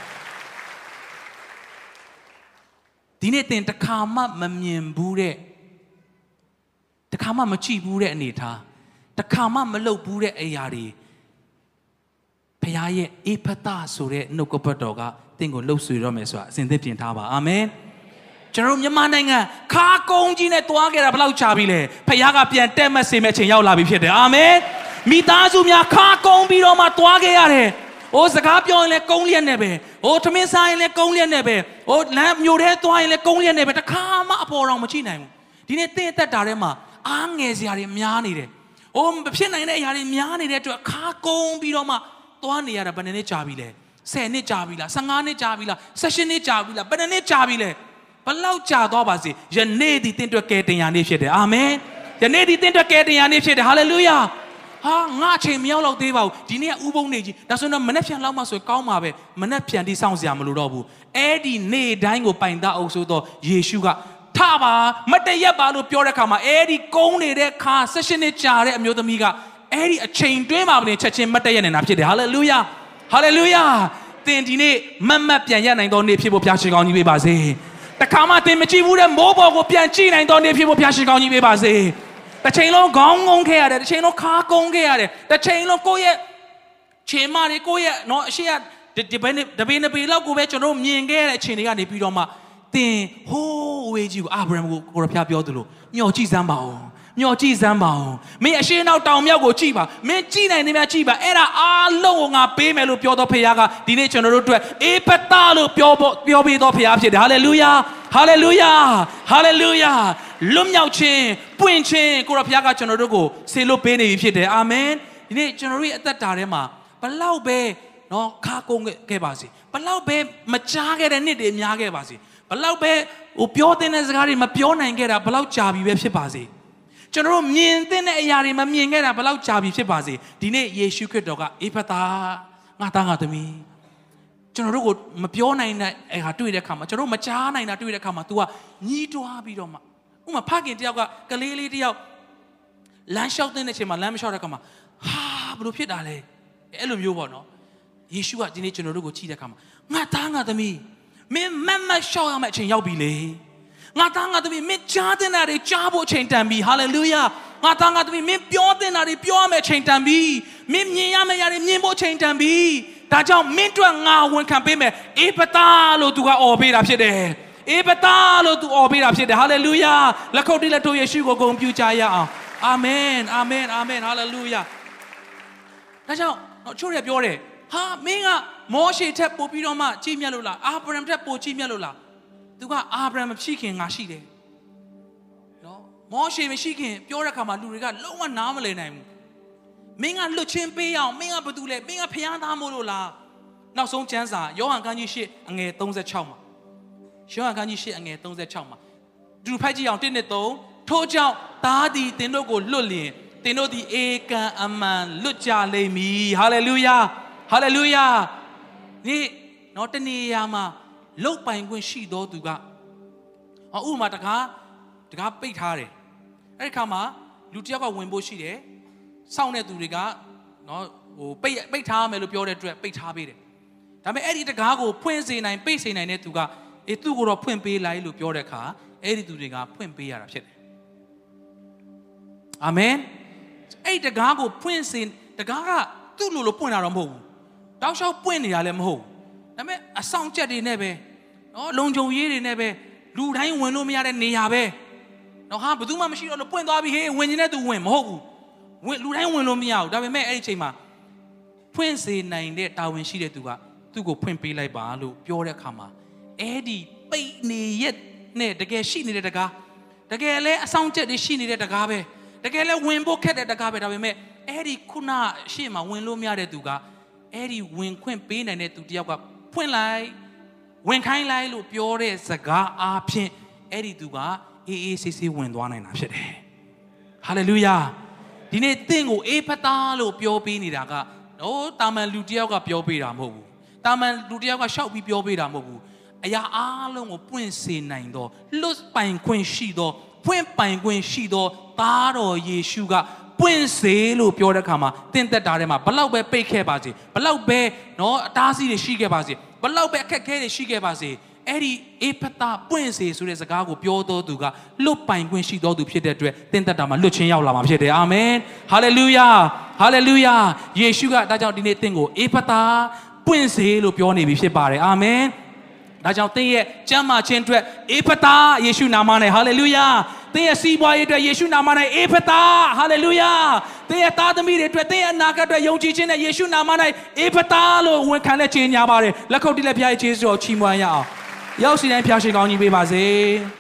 A: ဒီနေ့တင်တခါမှမမြင်ဘူးတဲ့တခါမှမကြည့်ဘူးတဲ့အနေထားတခါမှမလုပ်ဘူးတဲ့အရာတွေဖခင်ရဲ့အေဖသဆိုတဲ့နှုတ်ကပတ်တော်ကတင့်ကိုလှုပ်ဆွေတော့မယ်ဆိုတာအစဉ်သစ်ပြင်ထားပါအာမင် ကျွန်တော်မြန်မာနိုင်ငံခါကုန်းကြီးနဲ့တွားခဲ့တာဘယ်လောက်ကြာပြီလဲဖခင်ကပြန်တက်မတ်စေမဲ့ချိန်ရောက်လာပြီဖြစ်တယ်အာမင်မိသားစုများခါကုန်းပြီးတော့မှတွားခဲ့ရတယ်။အိုးစကားပြောရင်လည်းကုန်းလျက်နဲ့ပဲ။အိုးထမင်းစားရင်လည်းကုန်းလျက်နဲ့ပဲ။အိုးလမ်းမျိုးထဲသွားရင်လည်းကုန်းလျက်နဲ့ပဲ။တခါမှအပေါ်တော်မကြည့်နိုင်ဘူး။ဒီနေ့တင်းသက်တာထဲမှာအားငယ်စရာတွေများနေတယ်။အိုးမဖြစ်နိုင်တဲ့အရာတွေများနေတဲ့အတွက်ခါကုန်းပြီးတော့မှသွားနေရတာဘယ်နှစ်နှစ်ကြာပြီလဲ10နှစ်ကြာပြီလား15နှစ်ကြာပြီလား16နှစ်ကြာပြီလားဘယ်နှစ်နှစ်ကြာပြီလဲ ဘလောက်ကြာသွားပါစေယနေ့ဒီတင့်အတွက်ကယ်တင်ရာနေ့ဖြစ်တယ်အာမင်ယနေ့ဒီတင့်အတွက်ကယ်တင်ရာနေ့ဖြစ်တယ်ဟာလေလုယာဟာငါအချိန်မရောက်တော့သေးပါဘူးဒီနေ့ကဥပုံနေကြီးဒါဆိုတော့မနေ့ပြန်လောက်မှဆိုကောင်းပါပဲမနေ့ပြန်ဒီစောင့်စရာမလိုတော့ဘူးအဲ့ဒီနေ့တိုင်းကိုပိုင်သားအုပ်ဆိုတော့ယေရှုကထပါမတရက်ပါလို့ပြောတဲ့ခါမှာအဲ့ဒီကုန်းနေတဲ့ခါ၁၈နှစ်ကြာတဲ့အမျိုးသမီးကအဲ့ဒီအချိန်တွင်းမှာပင်ချက်ချင်းမတ်တရနေတာဖြစ်တယ်ဟာလေလုယာဟာလေလုယာသင်ဒီနေ့မတ်မတ်ပြန်ရနိုင်သောနေ့ဖြစ်ဖို့ဘုရားရှင်ကောင်းကြီးပေးပါစေ တခါမှသင်မကြည့်ဘူးတဲ့မိုးပေါ်ကိုပြန်ကြည့်နိုင်သောနေ့ဖြစ်ဖို့ဘုရားရှင်ကောင်းကြီးပေးပါစေတစ်ချိန်လုံးခေါင်းငုံခဲ့ရတယ်တစ်ချိန်လုံးခါကုန်းခဲ့ရတယ်တစ်ချိန်လုံးကိုယ့်ရဲ့ခြေမတွေကိုယ့်ရဲ့နော်အရှိရဒီဘယ်နေတပင်းတပေလောက်ကိုပဲကျွန်တော်မြင်ခဲ့တဲ့အချိန်တွေကနေပြီးတော့မှသင်ဟိုးဝေးကြီးကိုအာဗြဟံကိုကိုရဖျားပြောသလိုမျှော်ကြည့်စမ်းပါဦး မျောကြည့်စမ်းပါဦးမင်းအရှင်းနောက်တောင်မြောက်ကိုကြည့်ပါမင်းကြည့်နိုင်နေမြကြည့်ပါအဲ့ဒါအားလုံးကိုငါပေးမယ်လို့ပြောတော့ဖခင်ကဒီနေ့ကျွန်တော်တို့အတွက်အေပတလို့ပြောပြောပေးတော့ဖခင်ဖြစ်တယ်ဟာလေလုယာဟာလေလုယာဟာလေလုယာလွတ်မြောက်ခြင်းပွင့်ခြင်းကိုရဖခင်ကကျွန်တော်တို့ကိုဆေလို့ပေးနေပြီဖြစ်တယ်အာမင်ဒီနေ့ကျွန်တော်တို့ရဲ့အသက်တာထဲမှာဘလောက်ပဲနော်ခါကုန်းခဲ့ပါစေဘလောက်ပဲမကြားခဲ့တဲ့နှစ်တွေများခဲ့ပါစေဘလောက်ပဲဟိုပြောတဲ့စကားတွေမပြောနိုင်ခဲ့တာဘလောက်ကြာပြီပဲဖြစ်ပါစေ ကျွန်တော်တို့မြင်တဲ့အရာတွေမမြင်ခဲ့တာဘယ်လောက်ကြာပြီဖြစ်ပါစေဒီနေ့ယေရှုခရစ်တော်ကအေဖသာငါသားငါသမီးကျွန်တော်တို့ကိုမပြောနိုင်တဲ့အဲဟာတွေ့တဲ့အခါမှာကျွန်တော်တို့မကြားနိုင်တာတွေ့တဲ့အခါမှာ तू ကညီးတွားပြီးတော့မှဥမာဖခင်တယောက်ကကလေးလေးတယောက်လမ်းလျှောက်တဲ့ချိန်မှာလမ်းမလျှောက်တဲ့အခါမှာဟာဘလို့ဖြစ်တာလဲအဲ့လိုမျိုးပေါ့နော်ယေရှုကဒီနေ့ကျွန်တော်တို့ကိုကြည့်တဲ့အခါမှာငါသားငါသမီးမင်းမတ်မတ်လျှောက်ရမယ့်အချိန်ရောက်ပြီလေ ငါသားငါသမီးမင်းကြားတဲ့နာတွေကြားဖို့အချိန်တန်ပြီဟာလေလုယာငါသားငါသမီးမင်းပြောတဲ့နာတွေပြောရမယ့်အချိန်တန်ပြီမင်းမြင်ရမယ့်ຢာတွေမြင်ဖို့အချိန်တန်ပြီဒါကြောင့်မင်းတို့ငါဝန်ခံပေးမယ်အေပတာလို့သူကអော်ပေးတာဖြစ်တယ်အေပတာလို့သူអော်ပေးတာဖြစ်တယ်ဟာလေလုယာလက်ခုပ်တီးလက်ထိုးယေရှုကိုဂုဏ်ပြုကြရအောင်အာမင်အာမင်အာမင်ဟာလေလုယာဒါကြောင့်ချို့ရပြောတယ်ဟာမင်းကမောရှေထက်ပိုပြီးတော့မှကြီးမြတ်လို့လားအာဗြဟံထက်ပိုကြီးမြတ်လို့လား သူကအာဗြဟံမရှိခင်ငါရှိတယ်နော်မောရှေမရှိခင်ပြောတဲ့အခါမှာလူတွေကလုံးဝနားမလည်နိုင်ဘူးမင်းကလွတ်ချင်းပေးအောင်မင်းကဘာတူလဲမင်းကဖျားသားမို့လို့လားနောက်ဆုံးကျမ်းစာယောဟန်ခန်းကြီး၈အငယ်36မှာယောဟန်ခန်းကြီး၈အငယ်36မှာသူဖိုက်ကြည့်အောင်1နဲ့3ထို့ကြောင့်သားသည်တင်တို့ကိုလွတ်လျင်တင်တို့သည်ဧကံအမှန်လွတ်ကြလိမ့်မည်ဟာလေလုယာဟာလေလုယာဒီတော့တနေရာမှာ လုတ်ပိုင်ခွင့်ရှိတော်သူကဟောဥပမာတကားတကားပိတ်ထားတယ်အဲ့ဒီခါမှာလူတစ်ယောက်ကဝင်ဖို့ရှိတယ်စောင့်တဲ့သူတွေကနော်ဟိုပိတ်ပိတ်ထားမယ်လို့ပြောတဲ့အတွက်ပိတ်ထားပေးတယ်ဒါပေမဲ့အဲ့ဒီတကားကိုဖွင့်စေနိုင်ပိတ်စေနိုင်တဲ့သူကအေးသူ့ကိုတော့ဖွင့်ပေးလိုက်လို့ပြောတဲ့အခါအဲ့ဒီသူတွေကဖွင့်ပေးရတာဖြစ်တယ်အာမင်အဲ့တကားကိုဖွင့်စေတကားကသူ့လိုလိုပွင့်တာတော့မဟုတ်ဘူးတောက်လျှောက်ပွင့်နေတာလည်းမဟုတ်ဘူးဒါပေမဲ့အဆောင်ချက်တွေနဲ့ပဲ နော်လုံခြုံရေးတွေနဲ့ပဲလူတိုင်းဝင်လို့မရတဲ့နေရာပဲနော်ဟာဘယ်သူမှမရှိတော့လို့ပွင့်သွားပြီဟေးဝင်နေတဲ့သူဝင်မဟုတ်ဘူးဝင်လူတိုင်းဝင်လို့မရဘူးဒါပေမဲ့အဲ့ဒီချိန်မှာဖွင့်စေနိုင်တဲ့တာဝန်ရှိတဲ့သူကသူ့ကိုဖွင့်ပေးလိုက်ပါလို့ပြောတဲ့အခါမှာအဲ့ဒီပိတ်နေရက်နဲ့တကယ်ရှိနေတဲ့တကားတကယ်လဲအဆောင်ချက်တွေရှိနေတဲ့တကားပဲတကယ်လဲဝင်ဖို့ခက်တဲ့တကားပဲဒါပေမဲ့အဲ့ဒီခုနရှေ့မှာဝင်လို့မရတဲ့သူကအဲ့ဒီဝင်ခွင့်ပေးနိုင်တဲ့သူတယောက်ကဖွင့်လိုက် ဝင်ခိုင်းလိုက်လို့ပြောတဲ့စကားအားဖြင့်အဲ့ဒီသူကအေးအေးဆေးဆေးဝင်သွားနိုင်တာဖြစ်တယ်ဟာလေလုယာဒီနေ့တင့်ကိုအေးဖတာလို့ပြောပေးနေတာကနော်တာမန်လူတယောက်ကပြောပေးတာမဟုတ်ဘူးတာမန်လူတယောက်ကရှောက်ပြီးပြောပေးတာမဟုတ်ဘူးအရာအားလုံးကိုပွင့်စေနိုင်သောလွတ်ပိုင်ခွင့်ရှိသောဖွင့်ပိုင်ခွင့်ရှိသောသားတော်ယေရှုကပွင့်စေလို့ပြောတဲ့အခါမှာတင့်သက်တာထဲမှာဘလောက်ပဲပိတ်ခဲ့ပါစေဘလောက်ပဲเนาะအတားအဆီးတွေရှိခဲ့ပါစေ ဘလောက်ပဲအခက်အခဲတွေရှိခဲ့ပါစေအဲ့ဒီအေဖတာပွင့်စေဆိုတဲ့စကားကိုပြောတော်သူကလွတ်ပိုင်ခွင့်ရှိတော်သူဖြစ်တဲ့အတွက်တင့်သက်တာမှာလွတ်ချင်းရောက်လာမှာဖြစ်တယ်အာမင်ဟာလေလုယာဟာလေလုယာယေရှုကဒါကြောင့်ဒီနေ့တင့်ကိုအေဖတာပွင့်စေလို့ပြောနေပြီဖြစ်ပါတယ်အာမင်ဒါကြောင့်သင်ရဲ့ကျမ်းမာခြင်းအတွက်အေဖတာယေရှုနာမနဲ့ဟာလေလုယာ သင်ရဲ့စီးပွားရေးအတွက်ယေရှုနာမနဲ့အေဖတာဟာလေလုယာသင်ရဲ့သားသမီးတွေအတွက်သင်ရဲ့အနာဂတ်အတွက်ယုံကြည်ခြင်းနဲ့ယေရှုနာမ၌အေဖတာလို့ဝန်ခံတဲ့ခြင်းညာပါတယ်လက်ခုပ်တီးလက်ဖျားရဲ့ခြေစွတော်ချီးမွမ်းရအောင်ရောက်စီတိုင်းဖျားရှင်ကောင်းကြီးပေးပါစေ